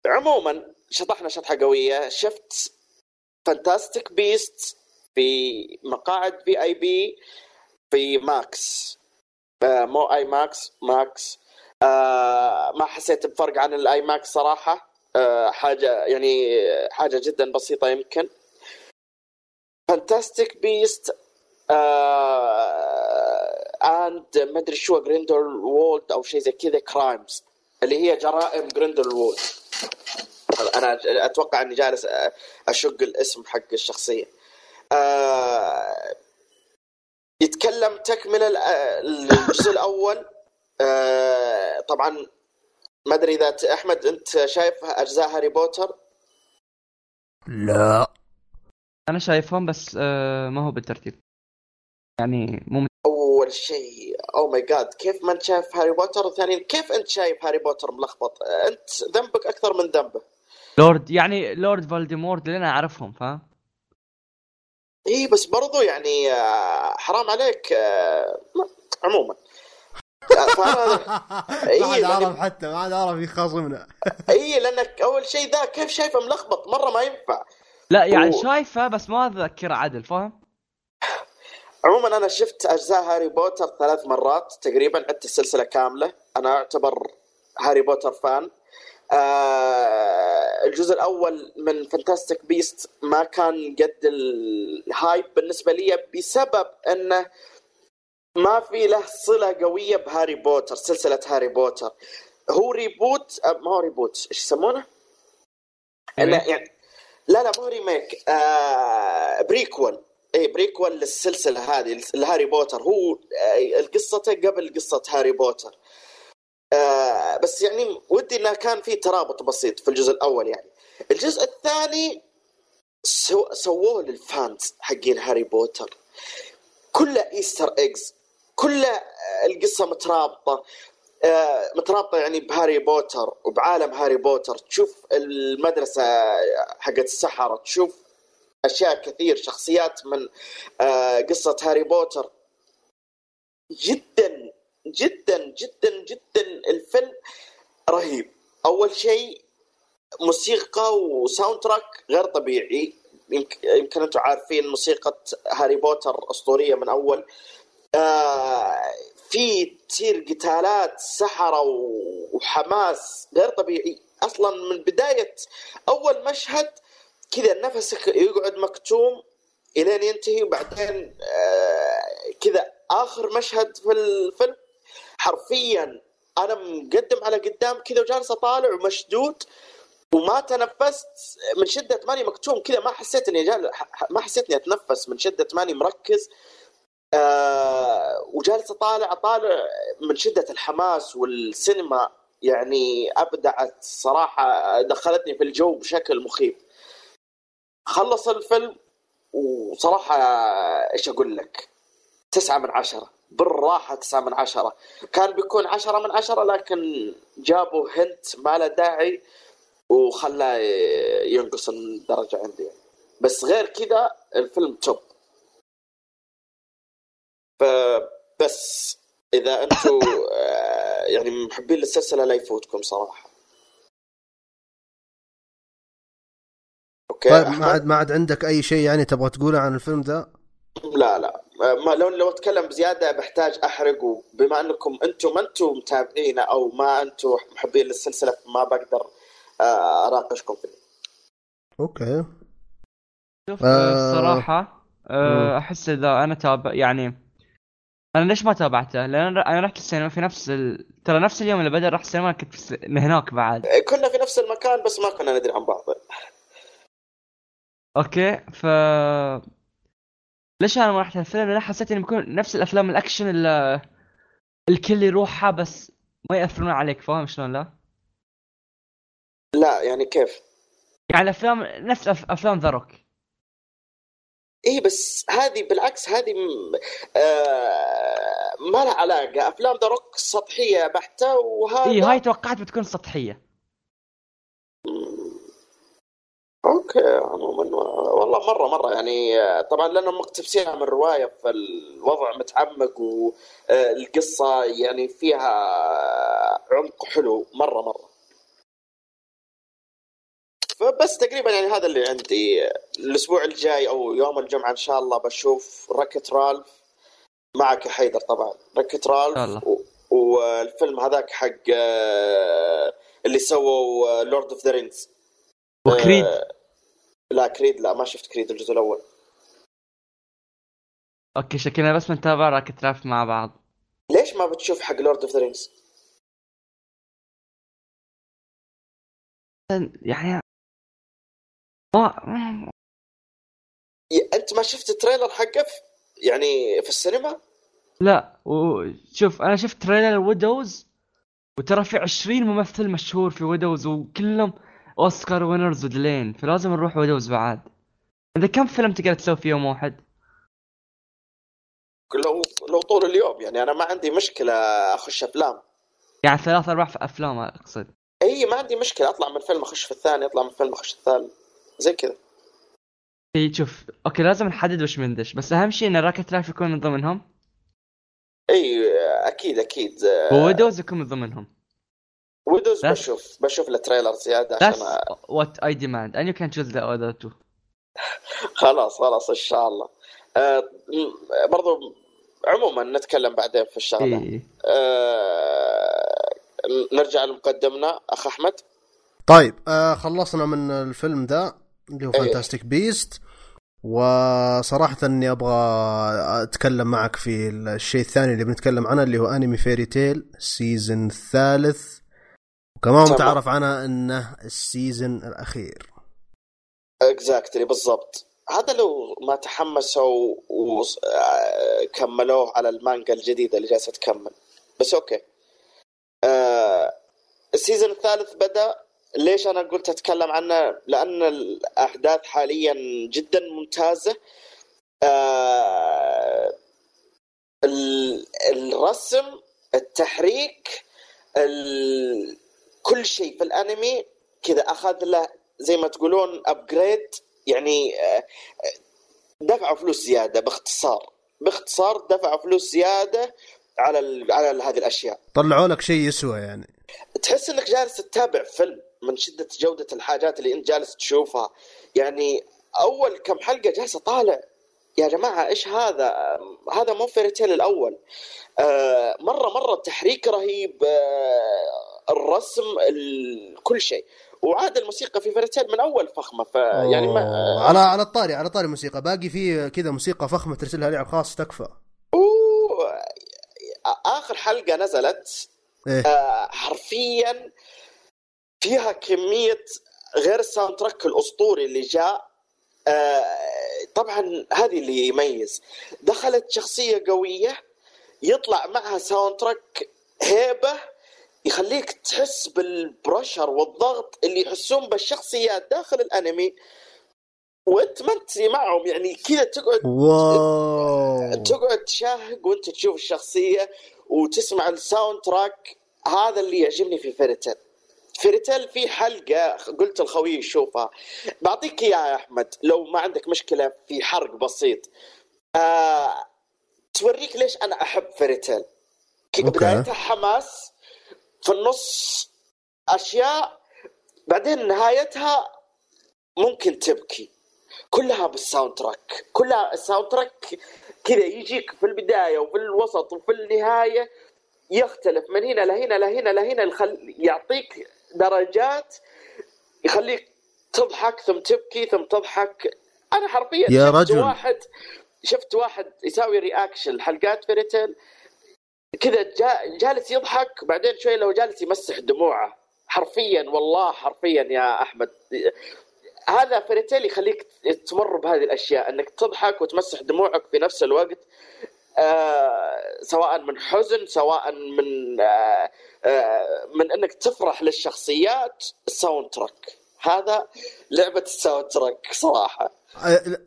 عموما شطحنا شطحة قوية. شفت Fantastic Beasts في مقاعد VIP في Max آه، مو IMAX Max آه ما حسيت بفرق عن ال IMAX صراحة. آه حاجة يعني حاجة جدا بسيطة يمكن. Fantastic Beasts and ما أدري شو Grindelwald أو شيء زي كذا Crimes اللي هي جرائم Grindelwald أنا أتوقع إني جالس أشق الاسم حق الشخصية. آه يتكلم تكمله الجزء الأول. آه طبعا ما أدري إذا أحمد أنت شايف أجزاء هاري بوتر؟ لا. أنا شايفهم بس آه ما هو بالترتيب. يعني مو اول شيء. oh my God كيف ما أنت شايف هاري بوتر؟ ثانيا كيف أنت شايف هاري بوتر؟ ملخبط. أنت ذنبك أكثر من ذنبه. لورد يعني Lord Voldemort اللي أنا أعرفهم فاهم؟ اي بس برضو يعني آه، حرام عليك آه، عموما. ما عاد عرف حتى ما عاد عرف يخاصمنا. اي لأنك أول شيء ذا كيف شايفه ملخبط؟ مرة ما ينفع. لا يعني و... شايفه بس ما اتذكر عدل فاهم؟ عموما أنا شفت أجزاء هاري بوتر ثلاث مرات تقريبا عدت السلسلة كاملة. أنا أعتبر هاري بوتر fan. آه الجزء الأول من Fantastic Beasts ما كان قد ال hype بالنسبة لي بسبب إنه ما في له صلة قوية بهاري بوتر سلسلة هاري بوتر. هو reboot آه، ما هو reboot إيش يسمونه؟ لا يعني لا لا مو remake آه prequel اي prequel للسلسلة هذه لهاري بوتر. هو آه قصته قبل قصة هاري بوتر. آه بس يعني ودي إنه كان في ترابط بسيط في الجزء الأول يعني. الجزء الثاني so سووه لل fans حقين هاري بوتر. كله Easter eggs كله القصة مترابطة. آه مترابطة يعني بهاري بوتر وبعالم هاري بوتر. تشوف المدرسة حقت السحرة تشوف أشياء كثير شخصيات من آه قصة هاري بوتر. جدا جدا جدا جدا الفيلم رهيب. أول شيء موسيقى و soundtrack غير طبيعي. يمكن أنتم عارفين موسيقى هاري بوتر أسطورية من أول. آه في تصير قتالات سحرة وحماس غير طبيعي. أصلا من بداية أول مشهد كذا نفسك يقعد مكتوم الين ينتهي وبعدين آه كذا آخر مشهد في الفيلم. حرفيا أنا مقدم على قدام كذا وجالس أطالع ومشدود وما تنفست من شدة ماني مكتوم. كذا ما حسيت إني ما حسيت إني أتنفس من شدة ماني مركز. آه وجالس أطالع أطالع من شدة الحماس والسينما. يعني أبدعت صراحة دخلتني في الجو بشكل مخيف. خلص الفيلم وصراحة إيش أقول لك؟ تسعة من عشرة. بالراحة تسعة من عشرة. كان بيكون عشرة من عشرة لكن جابوا هنت ما له داعي وخلاه ينقص الدرجة عندي. بس غير كذا الفيلم top. فبس إذا أنتم آه، يعني محبين للسلسلة لا يفوتكم صراحة. okay طيب ما عاد ما عاد عندك أي شيء يعني تبغى تقوله عن الفيلم ذا؟ لا لا ما لو لو أتكلم بزيادة بحتاج احرق وبما أنكم أنتم ما أنتم متابعين أو ما أنتم محبين للسلسلة ما بقدر آه، اناقشكم فيه. okay. شوف آه... الصراحة آه أحس إذا أنا تابع يعني أنا ليش ما تابعته؟ لأن أنا رحت السينما في نفس ال... ترى نفس اليوم اللي بدأ رحت السينما كنت في... هناك بعد كنا في نفس المكان بس ما كنا ندري عن بعض okay ف ليش أنا ما رحت الفيلم؟ لأن حسيت انه بيكون نفس الأفلام الأكشن اللي الكل يروحها بس ما يأثرون عليك فاهم شلون لا؟ لا يعني كيف؟ يعني أفلام نفس أفلام The Rock اي بس هذه بالعكس هذه آه ما لها علاقة أفلام The Rock سطحية بحتة وهذا اي هاي توقعت بتكون سطحية okay عموما والله مره مرة يعني آه، طبعا لأنهم مقتبسينها من رواية فالوضع متعمق والقصة يعني فيها عمق حلو مره مرة. فبس تقريبا يعني هذا اللي عندي. الأسبوع الجاي أو يوم الجمعة إن شاء الله بشوف Wreck-It Ralph معك يا حيدر طبعا. Wreck-It Ralph و... والفيلم هذاك حق آه، اللي سووا Lord of the Rings و Creed. لا Creed لا ما شفت Creed الجزء الأول okay شكلنا بس بنتابع Wreck-It Ralph مع بعض ليش ما بتشوف حق Lord of the Rings؟ يعني ما أنت ما شفت ال trailer حقه يعني في السينما؟ لا وشوف أنا شفت trailer Widows وترى في 20 ممثل مشهور في Widows وكلهم Oscar winners ودلين فلازم نروح Widows بعد. إذا كم فيلم تقدر تسوي في يوم واحد؟ لو لو طول اليوم يعني أنا ما عندي مشكلة أخش أفلام. يعني ثلاث أرباع في أفلام أقصد. إي ما عندي مشكلة أطلع من فيلم أخش في الثاني أطلع من فيلم أخش في الثالث. زي كذا. إي شوف okay لازم نحدد وش بندش بس أهم شيء إن Wreck-It Ralph يكون من ضمنهم. إي أكيد أكيد. و Widows يكون من ضمنهم. Widows بشوف بشوف ال trailer زيادة That's عشان what I demand and you can choose the other two. خلاص خلاص إن شاء الله. آه برضو عموما نتكلم بعدين في الشغلة. إيه. آه نرجع لمقدمنا. أخ أحمد. طيب آه خلصنا من الفيلم ذا اللي هو إيه. Fantastic Beasts وصراحة إني أبغى أتكلم معك في الشيء الثاني اللي بنتكلم عنه اللي هو انمي Fairy Tail ال season الثالث وكمان تمام. متعرف عنه إنه ال season الأخير. Exactly بالضبط. هذا لو ما تحمسوا وكملوه على المانجا الجديدة اللي جالسة تكمل. بس okay. آه ال season الثالث بدأ. ليش أنا قلت أتكلم عنه؟ لأن الأحداث حاليا جدا ممتازة. آه ال- الرسم التحريك ال- كل شيء في الانمي كذا أخذ له زي ما تقولون upgrade يعني آه، دفعوا فلوس زيادة باختصار. باختصار دفعوا فلوس زيادة على ال... على ال- هذه الأشياء. طلعوا لك شيء يسوى يعني. تحس إنك جالس تتابع فيلم من شدة جودة الحاجات اللي أنت جالس تشوفها. يعني أول كم حلقة جالس طالع يا جماعة إيش هذا؟ هذا مو Fairy Tail الأول. آه مرة مرة التحريك رهيب. آه الرسم ال... كل شيء. وعاد الموسيقى في Fairy Tail من أول فخمة فيعني ما. على على الطاري على طاري موسيقى باقي في كذا موسيقى فخمة ترسلها لي على الخاص تكفى. أوه. آخر حلقة نزلت إيه. آه، حرفيا فيها كمية غير ال soundtrack الأسطوري اللي جاء. آه، طبعا هذه اللي يميز. دخلت شخصية قوية يطلع معها soundtrack هيبة يخليك تحس بال pressure والضغط اللي يحسون بالشخصيات داخل الانمي وانت ما انت معهم يعني كذا تقعد واو. تقعد تشاهق وانت تشوف الشخصية وتسمع ال soundtrack هذا اللي يعجبني في Fairy Tail Fairy Tail في حلقة قلت الخوي يشوفها. بعطيك إياها يا أحمد لو ما عندك مشكلة في حرق بسيط. آه توريك ليش أنا أحب okay. بدايتها حماس في النص أشياء بعدين نهايتها ممكن تبكي كلها بال soundtrack كلها ال soundtrack كذا يجيك في البداية وفي الوسط وفي النهاية يختلف من هنا لهنا لهنا لهنا. يعطيك درجات يخليك تضحك ثم تبكي ثم تضحك أنا حرفيا يا شفت رجل. واحد شفت واحد يسوي reaction حلقات Fairy Tail كذا جا... جالس يضحك بعدين شوي لو جالس يمسح دموعه. حرفيا والله حرفيا يا أحمد. هذا Fairy Tail يخليك تمر بهذه الأشياء إنك تضحك وتمسح دموعك في نفس الوقت. آه سواء من حزن سواء من آه آه من إنك تفرح للشخصيات. ال soundtrack هذا لعبة ال soundtrack صراحة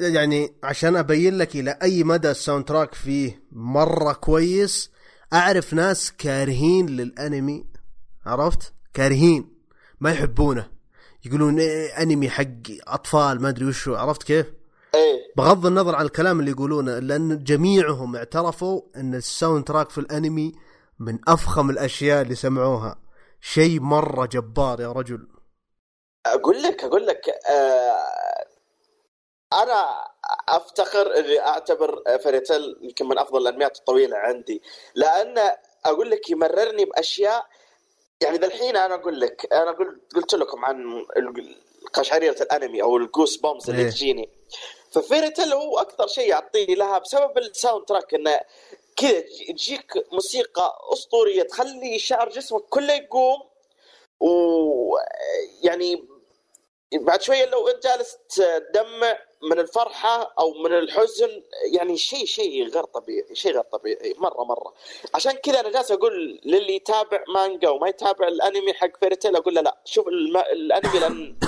يعني عشان أبين لك إلى أي مدى ال soundtrack فيه مرة كويس أعرف ناس كارهين للأنمي عرفت؟ كارهين ما يحبونه. يقولون إيه أنمي حق أطفال ما أدري وشو عرفت كيف؟ إيه. بغض النظر عن الكلام اللي يقولونه لأن جميعهم اعترفوا إن ال soundtrack في الأنمي من أفخم الأشياء اللي سمعوها. شيء مرة جبار يا رجل. أقول لك أقول لك آه أنا أفتخر إني أعتبر Fairy Tail يمكن من أفضل الأنميات الطويلة عندي. لأن أقول لك يمررني بأشياء يعني ذا الحين أنا أقول لك أنا قلت قلت لكم عن قشعريرة الأنمي أو ال goosebumps اللي إيه. تجيني. ف Fairy Tail هو أكثر شيء يعطيني لها بسبب ال soundtrack إنه كذا تجي- تجيك موسيقى أسطورية تخلي شعر جسمك كله يقوم. ويعني بعد شوية لو أنت جالس تدمع من الفرحة أو من الحزن يعني شيء شيء غير طبيعي شيء غير طبيعي مره مرة عشان كذا أنا جالس أقول للي يتابع مانجا وما يتابع الأنمي حق فيرتيل أقول له لا شوف الم... الأنمي لأن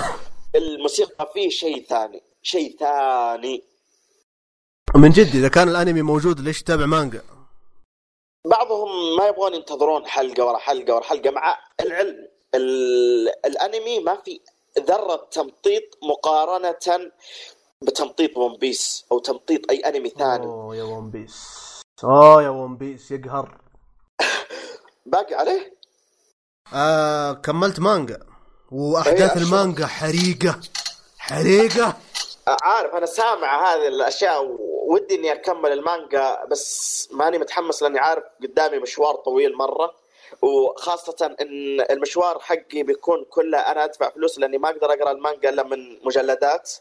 الموسيقى فيه شيء ثاني شيء ثاني من جد إذا كان الأنمي موجود ليش تتابع مانجا؟ بعضهم ما يبغون ينتظرون حلقة ورا حلقة ورا حلقة مع العلم ال... الأنمي ما في ذرة تمطيط مقارنة بتمطيط One Piece أو تمطيط أي أنمي ثاني. أوه يا One Piece اوه يا One Piece يقهر. باقي عليه؟ آه كملت مانجا. وأحداث أشوف. المانجا حريقة. حريقة. عارف أنا سامع هذه الأشياء ودي إني أكمل المانجا بس ماني متحمس لأني عارف قدامي مشوار طويل مرة. وخاصة إن المشوار حقي بيكون كله أنا أدفع فلوس لأني ما أقدر أقرأ المانجا إلا من مجلدات.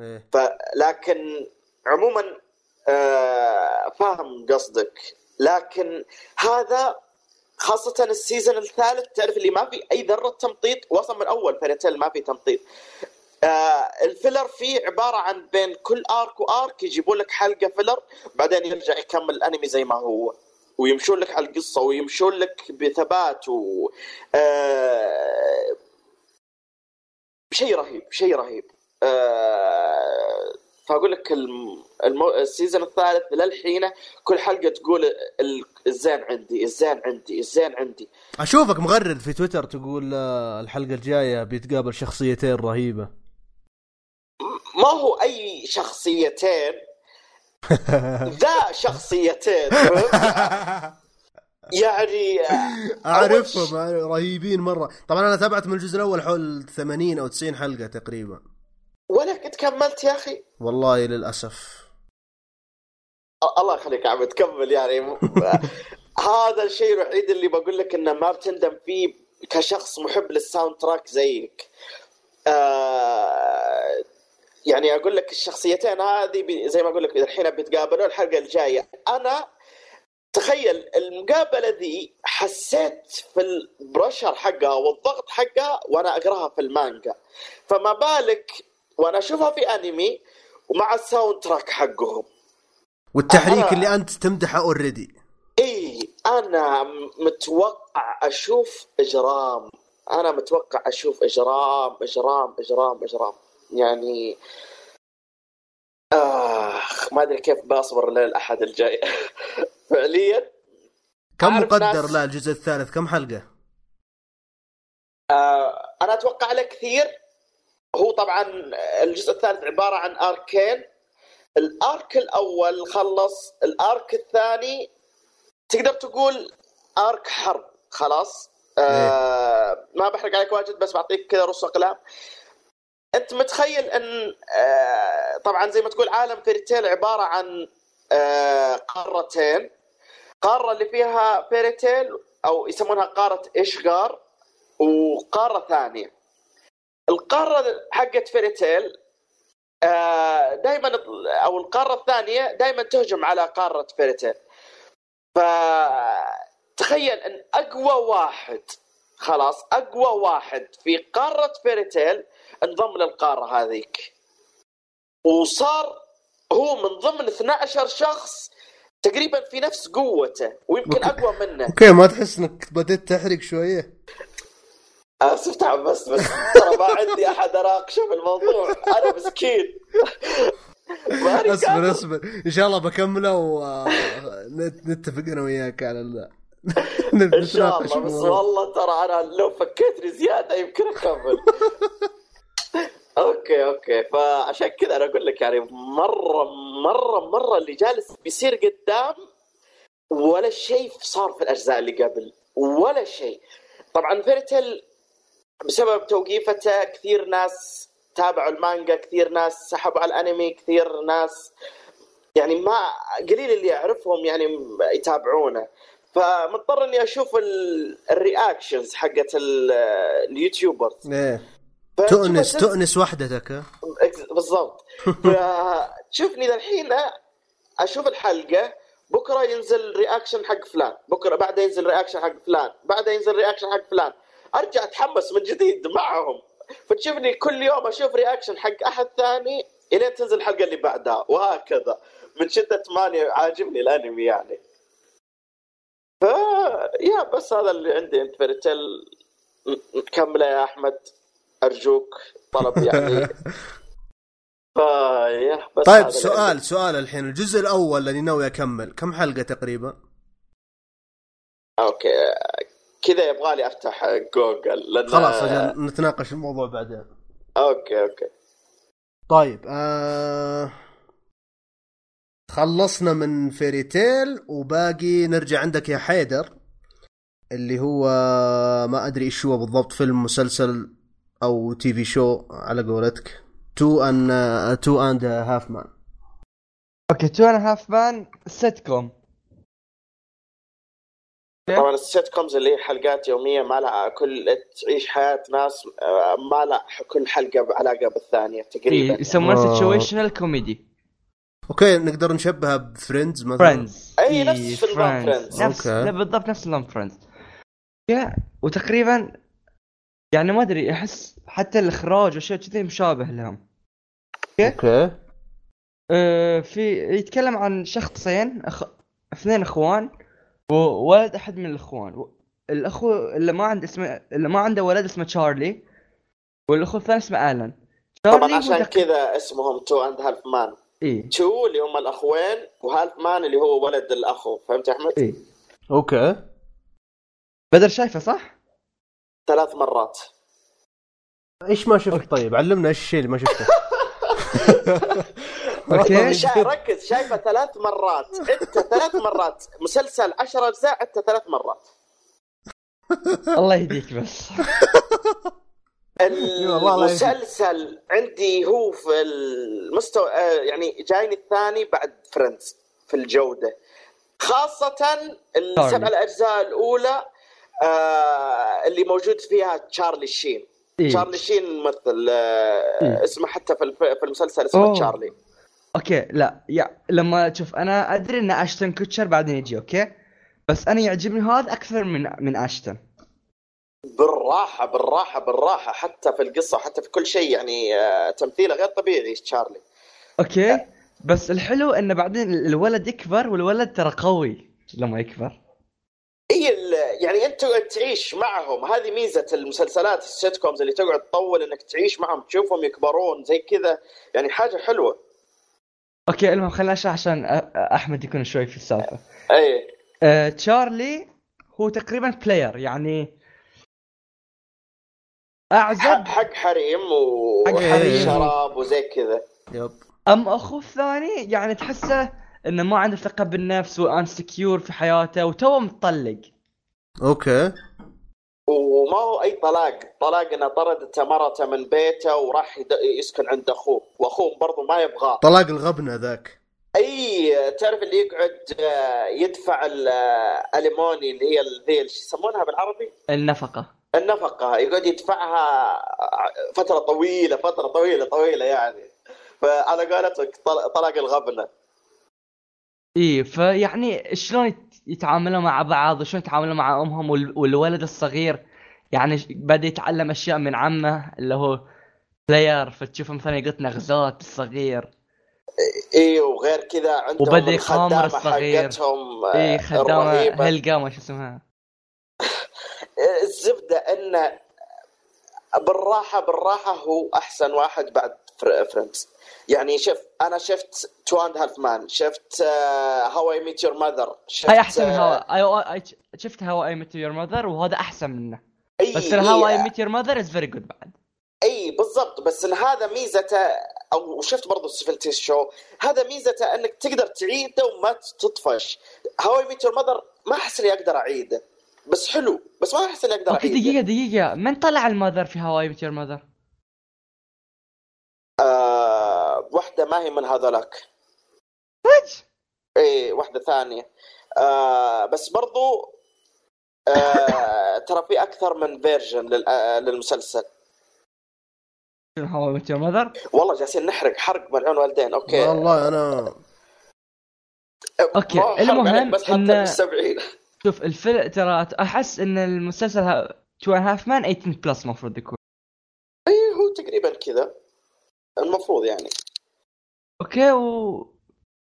إيه. فلكن عموما آه، فاهم قصدك. لكن هذا خاصة ال season الثالث تعرف اللي ما في أي ذرة تمطيط وأصلا من أول Fairy Tail ما في تمطيط. آه ال filler فيه عبارة عن بين كل arc و arc يجيبون لك حلقة filler بعدين يرجع يكمل الأنمي زي ما هو. ويمشون لك على القصة ويمشون لك بثبات و آه شيء رهيب شيء رهيب. آه فاقول لك الم... المو... ال season الثالث للحين كل حلقة تقول ال- الزين عندي الزين عندي الزين عندي. أشوفك مغرد في تويتر تقول آه، الحلقة الجاية بيتقابل شخصيتين رهيبة. ما هو أي شخصيتين. ذا شخصيتين؟ يعني أول اعرفهم رهيبين مرة. طبعا أنا تابعت من الجزء الأول حول 80 أو 90 حلقة تقريبا. كملت يا أخي؟ والله للأسف. الله يخليك عم تكمل يعني م- هذا الشيء الوحيد اللي بقول لك إنه ما بتندم فيه كشخص محب لل soundtrack زيك. آه يعني أقول لك الشخصيتين هذه زي ما أقول لك الحين بيتقابلون الحلقة الجاية. أنا تخيل المقابلة ذي حسيت في ال pressure حقها والضغط حقها وأنا أقراها في المانجا. فما بالك وأنا اشوفها في انمي ومع ال soundtrack حقهم. والتحريك أنا- اللي أنت تمدحه already إي أنا متوقع أشوف إجرام. أنا متوقع أشوف إجرام إجرام إجرام إجرام. يعني آخ ما أدري كيف بصبر للأحد الجاي. فعليا كم مقدر ناس- لا الجزء الثالث؟ كم حلقة؟ أنا أتوقع له كثير. هو طبعا الجزء الثالث عبارة عن أركين. الأرك الأول خلص الأرك الثاني تقدر تقول arc حرب خلاص؟ آه ما بحرق عليك واجد بس بعطيك كذا رؤوس أقلام أنت متخيل إن آه طبعا زي ما تقول عالم Fairy Tail عبارة عن آه قارتين. قارة اللي فيها Fairy Tail أو يسمونها قارة إشغار وقارة ثانية. القارة حقت Fairy Tail دائما أو القارة الثانية دائما تهجم على قارة Fairy Tail فتخيل إن أقوى واحد خلاص أقوى واحد في قارة Fairy Tail انضم للقارة هذيك وصار هو من ضمن 12 شخص تقريبا في نفس قوته ويمكن. أقوى منه okay ما تحس إنك بديت تحرق شوية؟ اسف تحمست بس ترى ما عندي أحد أناقشه في الموضوع. أنا مسكين. اصبر. اصبر إن شاء الله بكمله ونتفق أنا وياك على ال إن شاء الله بس والله ترى أنا لو فكيتني زيادة يمكن أكمل. okay okay. فعشان كذا أنا أقول لك يعني مرة مرة مرة اللي جالس بيصير قدام ولا شيء صار في الأجزاء اللي قبل ولا شيء. طبعا Fairy Tail بسبب توقيفته كثير ناس تابعوا المانجا كثير ناس سحبوا على الانمي كثير ناس يعني ما قليل اللي يعرفهم يعني يتابعونه. فمضطر إني أشوف ال- ال reactions حقت ال- ال YouTubers. إيه. تؤنس تؤنس وحدتك؟ بالضبط. فتشوفني الحين أشوف الحلقة بكرة ينزل reaction حق فلان بكرة بعده ينزل reaction حق فلان بعده ينزل reaction حق فلان. أرجع أتحمس من جديد معهم. فتشوفني كل يوم أشوف reaction حق أحد ثاني إلين تنزل الحلقة اللي بعدها. وهكذا. من شدة ماني عاجبني الأنمي يعني. ف يا بس هذا اللي عندي. أنت Fairy Tail نكمله يا أحمد؟ أرجوك. طلب يعني. بس طيب سؤال. سؤال الحين. الجزء الأول اللي ناوي أكمل كم حلقة تقريبا؟ okay. كذا يبغى لي أفتح جوجل لأن خلاص أجل نتناقش الموضوع بعدين. okay okay. طيب آه... خلصنا من Fairy Tail وباقي نرجع عندك يا حيدر اللي هو ما أدري إيش هو بالضبط فيلم مسلسل أو TV show على قولتك. Two and Two and Half Man okay Two and a Half Man sit com طبعا ال sitcoms اللي هي حلقات يومية ما لها كل تعيش حياة ناس آه، ما لها كل حلقة بعلاقه بالثانية تقريبا. إيه، يسمونه آه. situational comedy okay نقدر نشبهها ب Friends مثلا؟ Friends أي نفس نظام Friends. نفس بالضبط نفس نظام Friends وتقريبا يعني ما أدري أحس حتى الإخراج واشياء كذي مشابه لهم. okay. أه في يتكلم عن شخصين أخ... اثنين إخوان. وولد أحد من الإخوان. و- الأخو اللي ما عنده اسمه اللي ما عنده ولد اسمه تشارلي والأخو الثاني اسمه آلان. طبعا عشان كذا اسمهم Two and Half Man. إيه two اللي هم الأخوين و half man اللي هو ولد الأخو. فهمت يا أحمد؟ إيه okay. بدر شايفه صح؟ ثلاث مرات. إيش ما شفت طيب؟ علمنا إيش الشيء اللي ما شفته. okay. شا... ركز شايفه ثلاث مرات. انت ثلاث مرات. مسلسل عشر أجزاء انت ثلاث مرات. الله يهديك بس. المسلسل عندي هو في المستوى آه، يعني جايني الثاني بعد Friends في الجودة. خاصة السبع الأجزاء الأولى آه، اللي موجود فيها تشارلي شين. إيه. تشارلي شين ممثل آه، إيه. اسمه حتى في الف- في المسلسل اسمه أوه. تشارلي. okay لا يا لما شوف أنا أدري إن أشتن كوتشر بعدين يجي okay؟ بس أنا يعجبني هذا أكثر من من أشتن. بالراحة بالراحة بالراحة حتى في القصة حتى في كل شيء يعني آه، تمثيله غير طبيعي تشارلي. okay بس الحلو إنه بعدين الولد يكبر والولد ترى قوي لما يكبر. ال- يعني أنت تعيش معهم. هذه ميزة المسلسلات ال sitcoms اللي تقعد تطول إنك تعيش معهم تشوفهم يكبرون زي كذا. يعني حاجة حلوة. okay المهم خلينا أشرح عشان أحمد يكون شوي في السالفة. أي. آه، تشارلي هو تقريبا player يعني أعزب حق حريم و حق حريم. شراب وزي كذا. yep. أم اخوه الثاني يعني تحسه إنه ما عنده ثقة بالنفس و insecure في حياته وتوه متطلق. okay. وما هو أي طلاق. طلاق انه طردته مرته من بيته وراح يسكن عند أخوه. وأخوه برضه ما يبغاه. طلاق الغبنه ذاك أي تعرف اللي يقعد يدفع ال alimony اللي هي ال- ذي شو يسمونها بالعربي؟ النفقة. النفقة. يقعد يدفعها فترة طويلة فترة طويلة طويلة يعني. فعلى قولتك طل- طلاق الغبنة. إيه فيعني شلون يت- يتعاملوا مع بعض؟ وشلون يتعاملوا مع أمهم وال- والولد الصغير؟ يعني بدا يتعلم أشياء من عمه اللي هو بلاير فتشوفه مثلا يقط نغزات الصغير اي وغير كذا عندهم وبدأ يخامر الصغير. حقتهم آه، إيه خدامة. هلقا ما شو اسمها؟ الزبدة إنه بالراحة بالراحة هو أحسن واحد بعد Friends يعني شوف أنا شفت Two and Half Men شفت How I Met Your Mother شفت هاي أحسن من آه، هوا اي شفت How I Met Your Mother وهذا أحسن منه. أي- بس إي، I Met Your Mother is very good بعد. إي بالضبط. بس ان هذا ميزته أو شفت برضو ال Seventies Show هذا ميزته إنك تقدر تعيده وما تطفش. How I Met Your Mother ما أحس إني أقدر أعيده. بس حلو. بس ما أحس إني أقدر أعيده. دقيقة دقيقة. من طلع ال mother في How I Met Your Mother آه واحدة ما هي من هذولاك. اي واحدة ثانية. آه بس برضو آه ترى في أكثر من version آه، للمسلسل. هو متى mother والله جالسين نحرق حرق ملعون والدين okay. والله أنا okay المهم بس حتى إن- المستمعين شوف الفيلم ترى أحس إن المسلسل Two Half Men 18 plus المفروض يكون. اي هو تقريبا كذا. المفروض يعني. okay و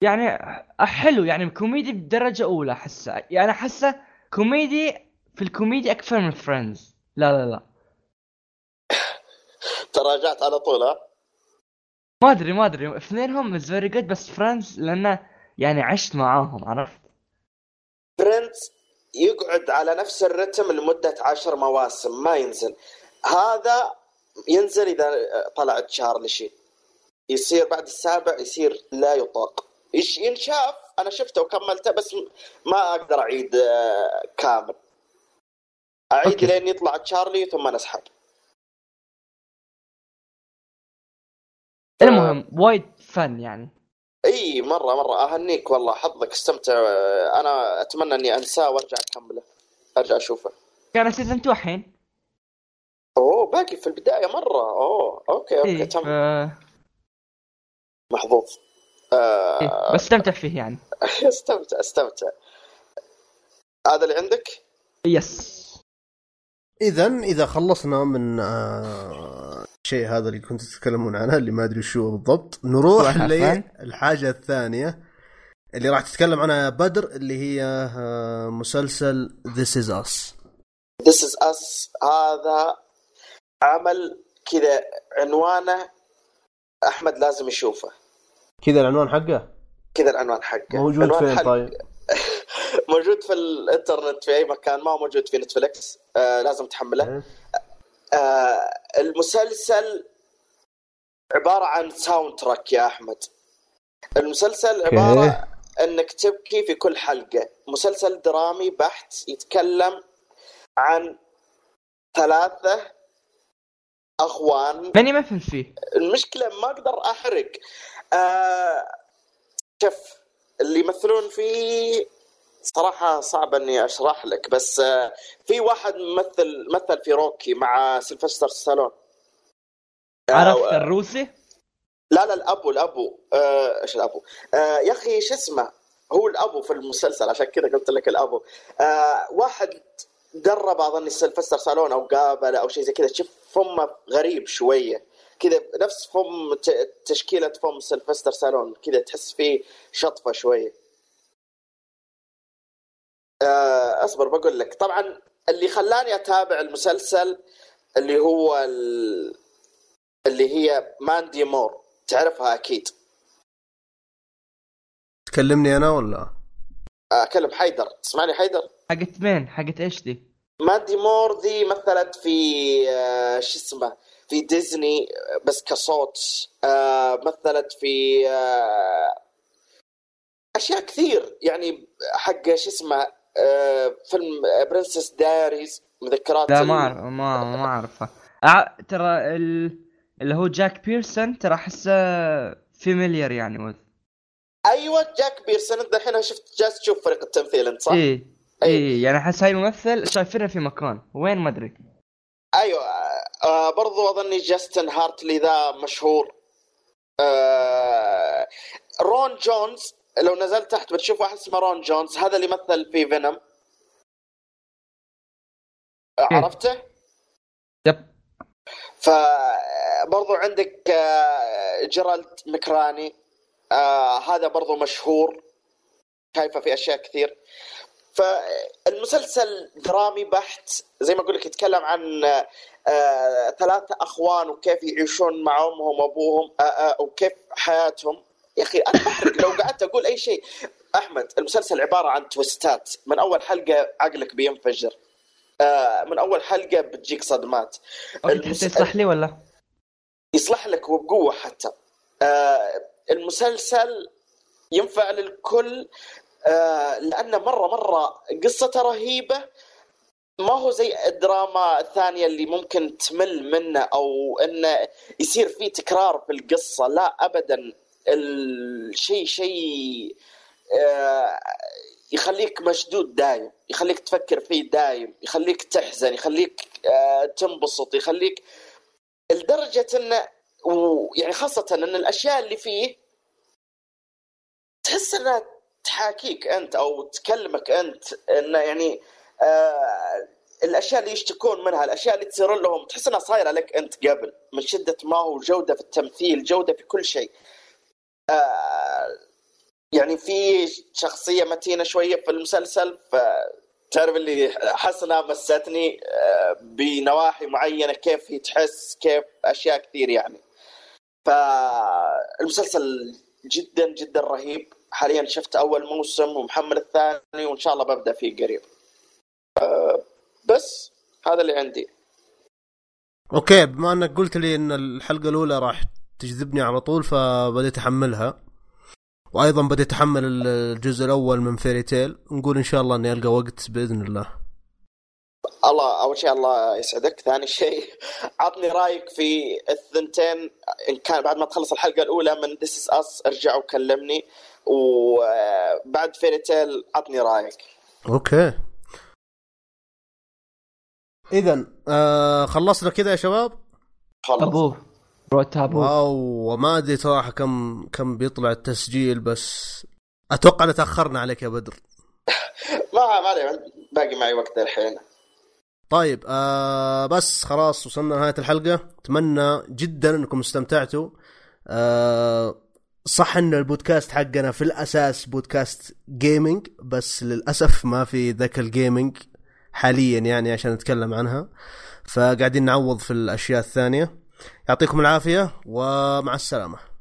يعني حلو يعني كوميدي بدرجة أولى احسه يعني احسه كوميدي في الكوميدي أكثر من Friends لا لا لا. تراجعت على طول ها؟ ما أدري ما أدري. اثنينهم is very good بس Friends لأنه يعني عشت معاهم عرفت؟ Friends يقعد على نفس الرتم لمدة عشر مواسم ما ينزل. هذا ينزل إذا طلع تشارلي شين يصير بعد السابع يصير لا يطاق. ينشاف؟ أنا شفته وكملته بس ما أقدر أعيد آه، كامل. أعيد okay. لين يطلع تشارلي ثم نسحب. المهم وايد fun يعني. إي مرة مرة. أهنيك والله حظك استمتع. أنا أتمنى إني أنساه وأرجع أكمله. أرجع أشوفه. كان season 2 الحين؟ أوه باقي في البداية مرة. أوه okay okay إيه تم. ف- محظوظ. آه إيه بس استمتع فيه يعني. استمتع استمتع. هذا اللي عندك؟ يس. اذا إذا خلصنا من آه الشيء هذا اللي كنتوا تتكلمون عنه اللي ما أدري شو بالضبط نروح. للحاجه الثانية اللي راح تتكلم عنها بدر اللي هي آه مسلسل This Is Us. This is Us هذا عمل كذا عنوانه أحمد لازم يشوفه. كذا العنوان حقه؟ كذا العنوان حقه. موجود فين حق- طيب؟ موجود في الإنترنت في أي مكان ما هو موجود في نتفلكس آه لازم تحمله. آه المسلسل عبارة عن soundtrack يا أحمد. المسلسل عبارة أنك تبكي في كل حلقة. مسلسل درامي بحت يتكلم عن ثلاثة أخوان. ماني يمثل فيه. المشكلة ما أقدر أحرق. آه شوف اللي يمثلون فيه صراحة صعب إني أشرح لك بس آه، في واحد ممثل مثل في روكي مع سيلفستر ستالون. آه، عرفت آه، الروسي؟ لا لا الأبو الأبو. إيش الأبو؟ يا أخي شو اسمه؟ هو الأبو في المسلسل عشان كذا قلت لك الأبو. واحد درب أظني سيلفستر سالون أو قابله أو شيء زي كذا. شوف فمه غريب شوية. كذا نفس فم ت- تشكيلة فم سيلفستر سالون كذا تحس فيه شطفة شوية آه، أصبر بقول لك. طبعا اللي خلاني أتابع المسلسل اللي هو ال... اللي هي ماندي مور. تعرفها أكيد. تكلمني أنا ولا؟ أكلم حيدر. تسمعني حيدر؟ حقت مين؟ حقت إيش دي؟ ماندي مور ذي مثلت في آه، شو اسمه؟ في ديزني بس كصوت آه، مثلت في آه، أشياء كثير. يعني حق شو اسمه آه، فيلم Princess Diaries مذكرات لا ما أعرف ما ما أعرفه. أع... ترى ال... اللي هو جاك بيرسون ترى أحسه familiar يعني. with. أيوه جاك بيرسون أنت الحين شفت جالس تشوف فريق التمثيل أنت صح؟ إيه. إيه يعني أحس هاي ممثل شايفينه في مكان. وين؟ ما أدري. أيوه آه برضو أظني جاستن هارتلي ذا مشهور. آه رون جونز لو نزلت تحت بتشوف واحد اسمه رون جونز هذا اللي مثل في Venom. عرفته؟ يب. فبرضو عندك آه، جيرالد مكراني آه، هذا برضو مشهور. شايفه في أشياء كثير. فالمسلسل درامي بحت زي ما أقول لك يتكلم عن آه، ثلاثة أخوان وكيف يعيشون مع امهم وأبوهم آه، آه، وكيف حياتهم. يا أخي أنا بحرق لو قعدت أقول أي شيء. أحمد المسلسل عبارة عن تويستات. من أول حلقة عقلك بينفجر. آه، من أول حلقة بتجيك صدمات. المس- يصلح لي ولا؟ يصلح لك وبقوة حتى. آه المسلسل ينفع للكل آه لأنه مرة مرة قصته رهيبة ما هو زي الدراما الثانية اللي ممكن تمل منه أو إنه يصير فيه تكرار في القصة؟ لا ابدا. الشيء شيء آه يخليك مشدود دايم. يخليك تفكر فيه دايم. يخليك تحزن. يخليك آه تنبسط. يخليك لدرجة إنه ويعني خاصة إن الأشياء اللي فيه تحس إنها تحاكيك أنت أو تكلمك أنت. إنه يعني الأشياء اللي يشتكون منها الأشياء اللي تصير لهم تحس إنها صايرة لك أنت قبل من شدة ما هو جودة في التمثيل جودة في كل شيء. آه يعني في شخصية متينة شوية في المسلسل فتعرف اللي احس انها مستني آه بنواحي معينة كيف هي تحس كيف أشياء كثير يعني. فالمسلسل جدا جدا رهيب. حاليا شفت أول موسم ومحمل الثاني وإن شاء الله ببدأ فيه قريب. بس هذا اللي عندي. Okay بما أنك قلت لي إن الحلقة الأولى راح تجذبني على طول فبديت أحملها. وأيضا بديت أحمل الجزء الأول من Fairy Tail نقول إن شاء الله إني ألقى وقت بإذن الله. الله أول شيء الله يسعدك. ثاني شيء عطني رأيك في الثنتين. إن كان بعد ما تخلص الحلقة الأولى من This Is Us ارجع وكلمني. وبعد Fairy Tail عطني رأيك. Okay. اذا آه خلصنا كذا يا شباب؟ خلص ابوه واو وما أدري صراحة كم كم بيطلع التسجيل بس أتوقع إن تأخرنا عليك يا بدر. ما ما باقي معي وقت الحين. طيب آه بس خلاص وصلنا لنهاية الحلقة. أتمنى جدا أنكم استمتعتوا. آه صح إن البودكاست حقنا في الأساس بودكاست gaming بس للأسف ما في ذاك ال gaming حاليا يعني عشان نتكلم عنها. فقاعدين نعوض في الأشياء الثانية. يعطيكم العافية ومع السلامة.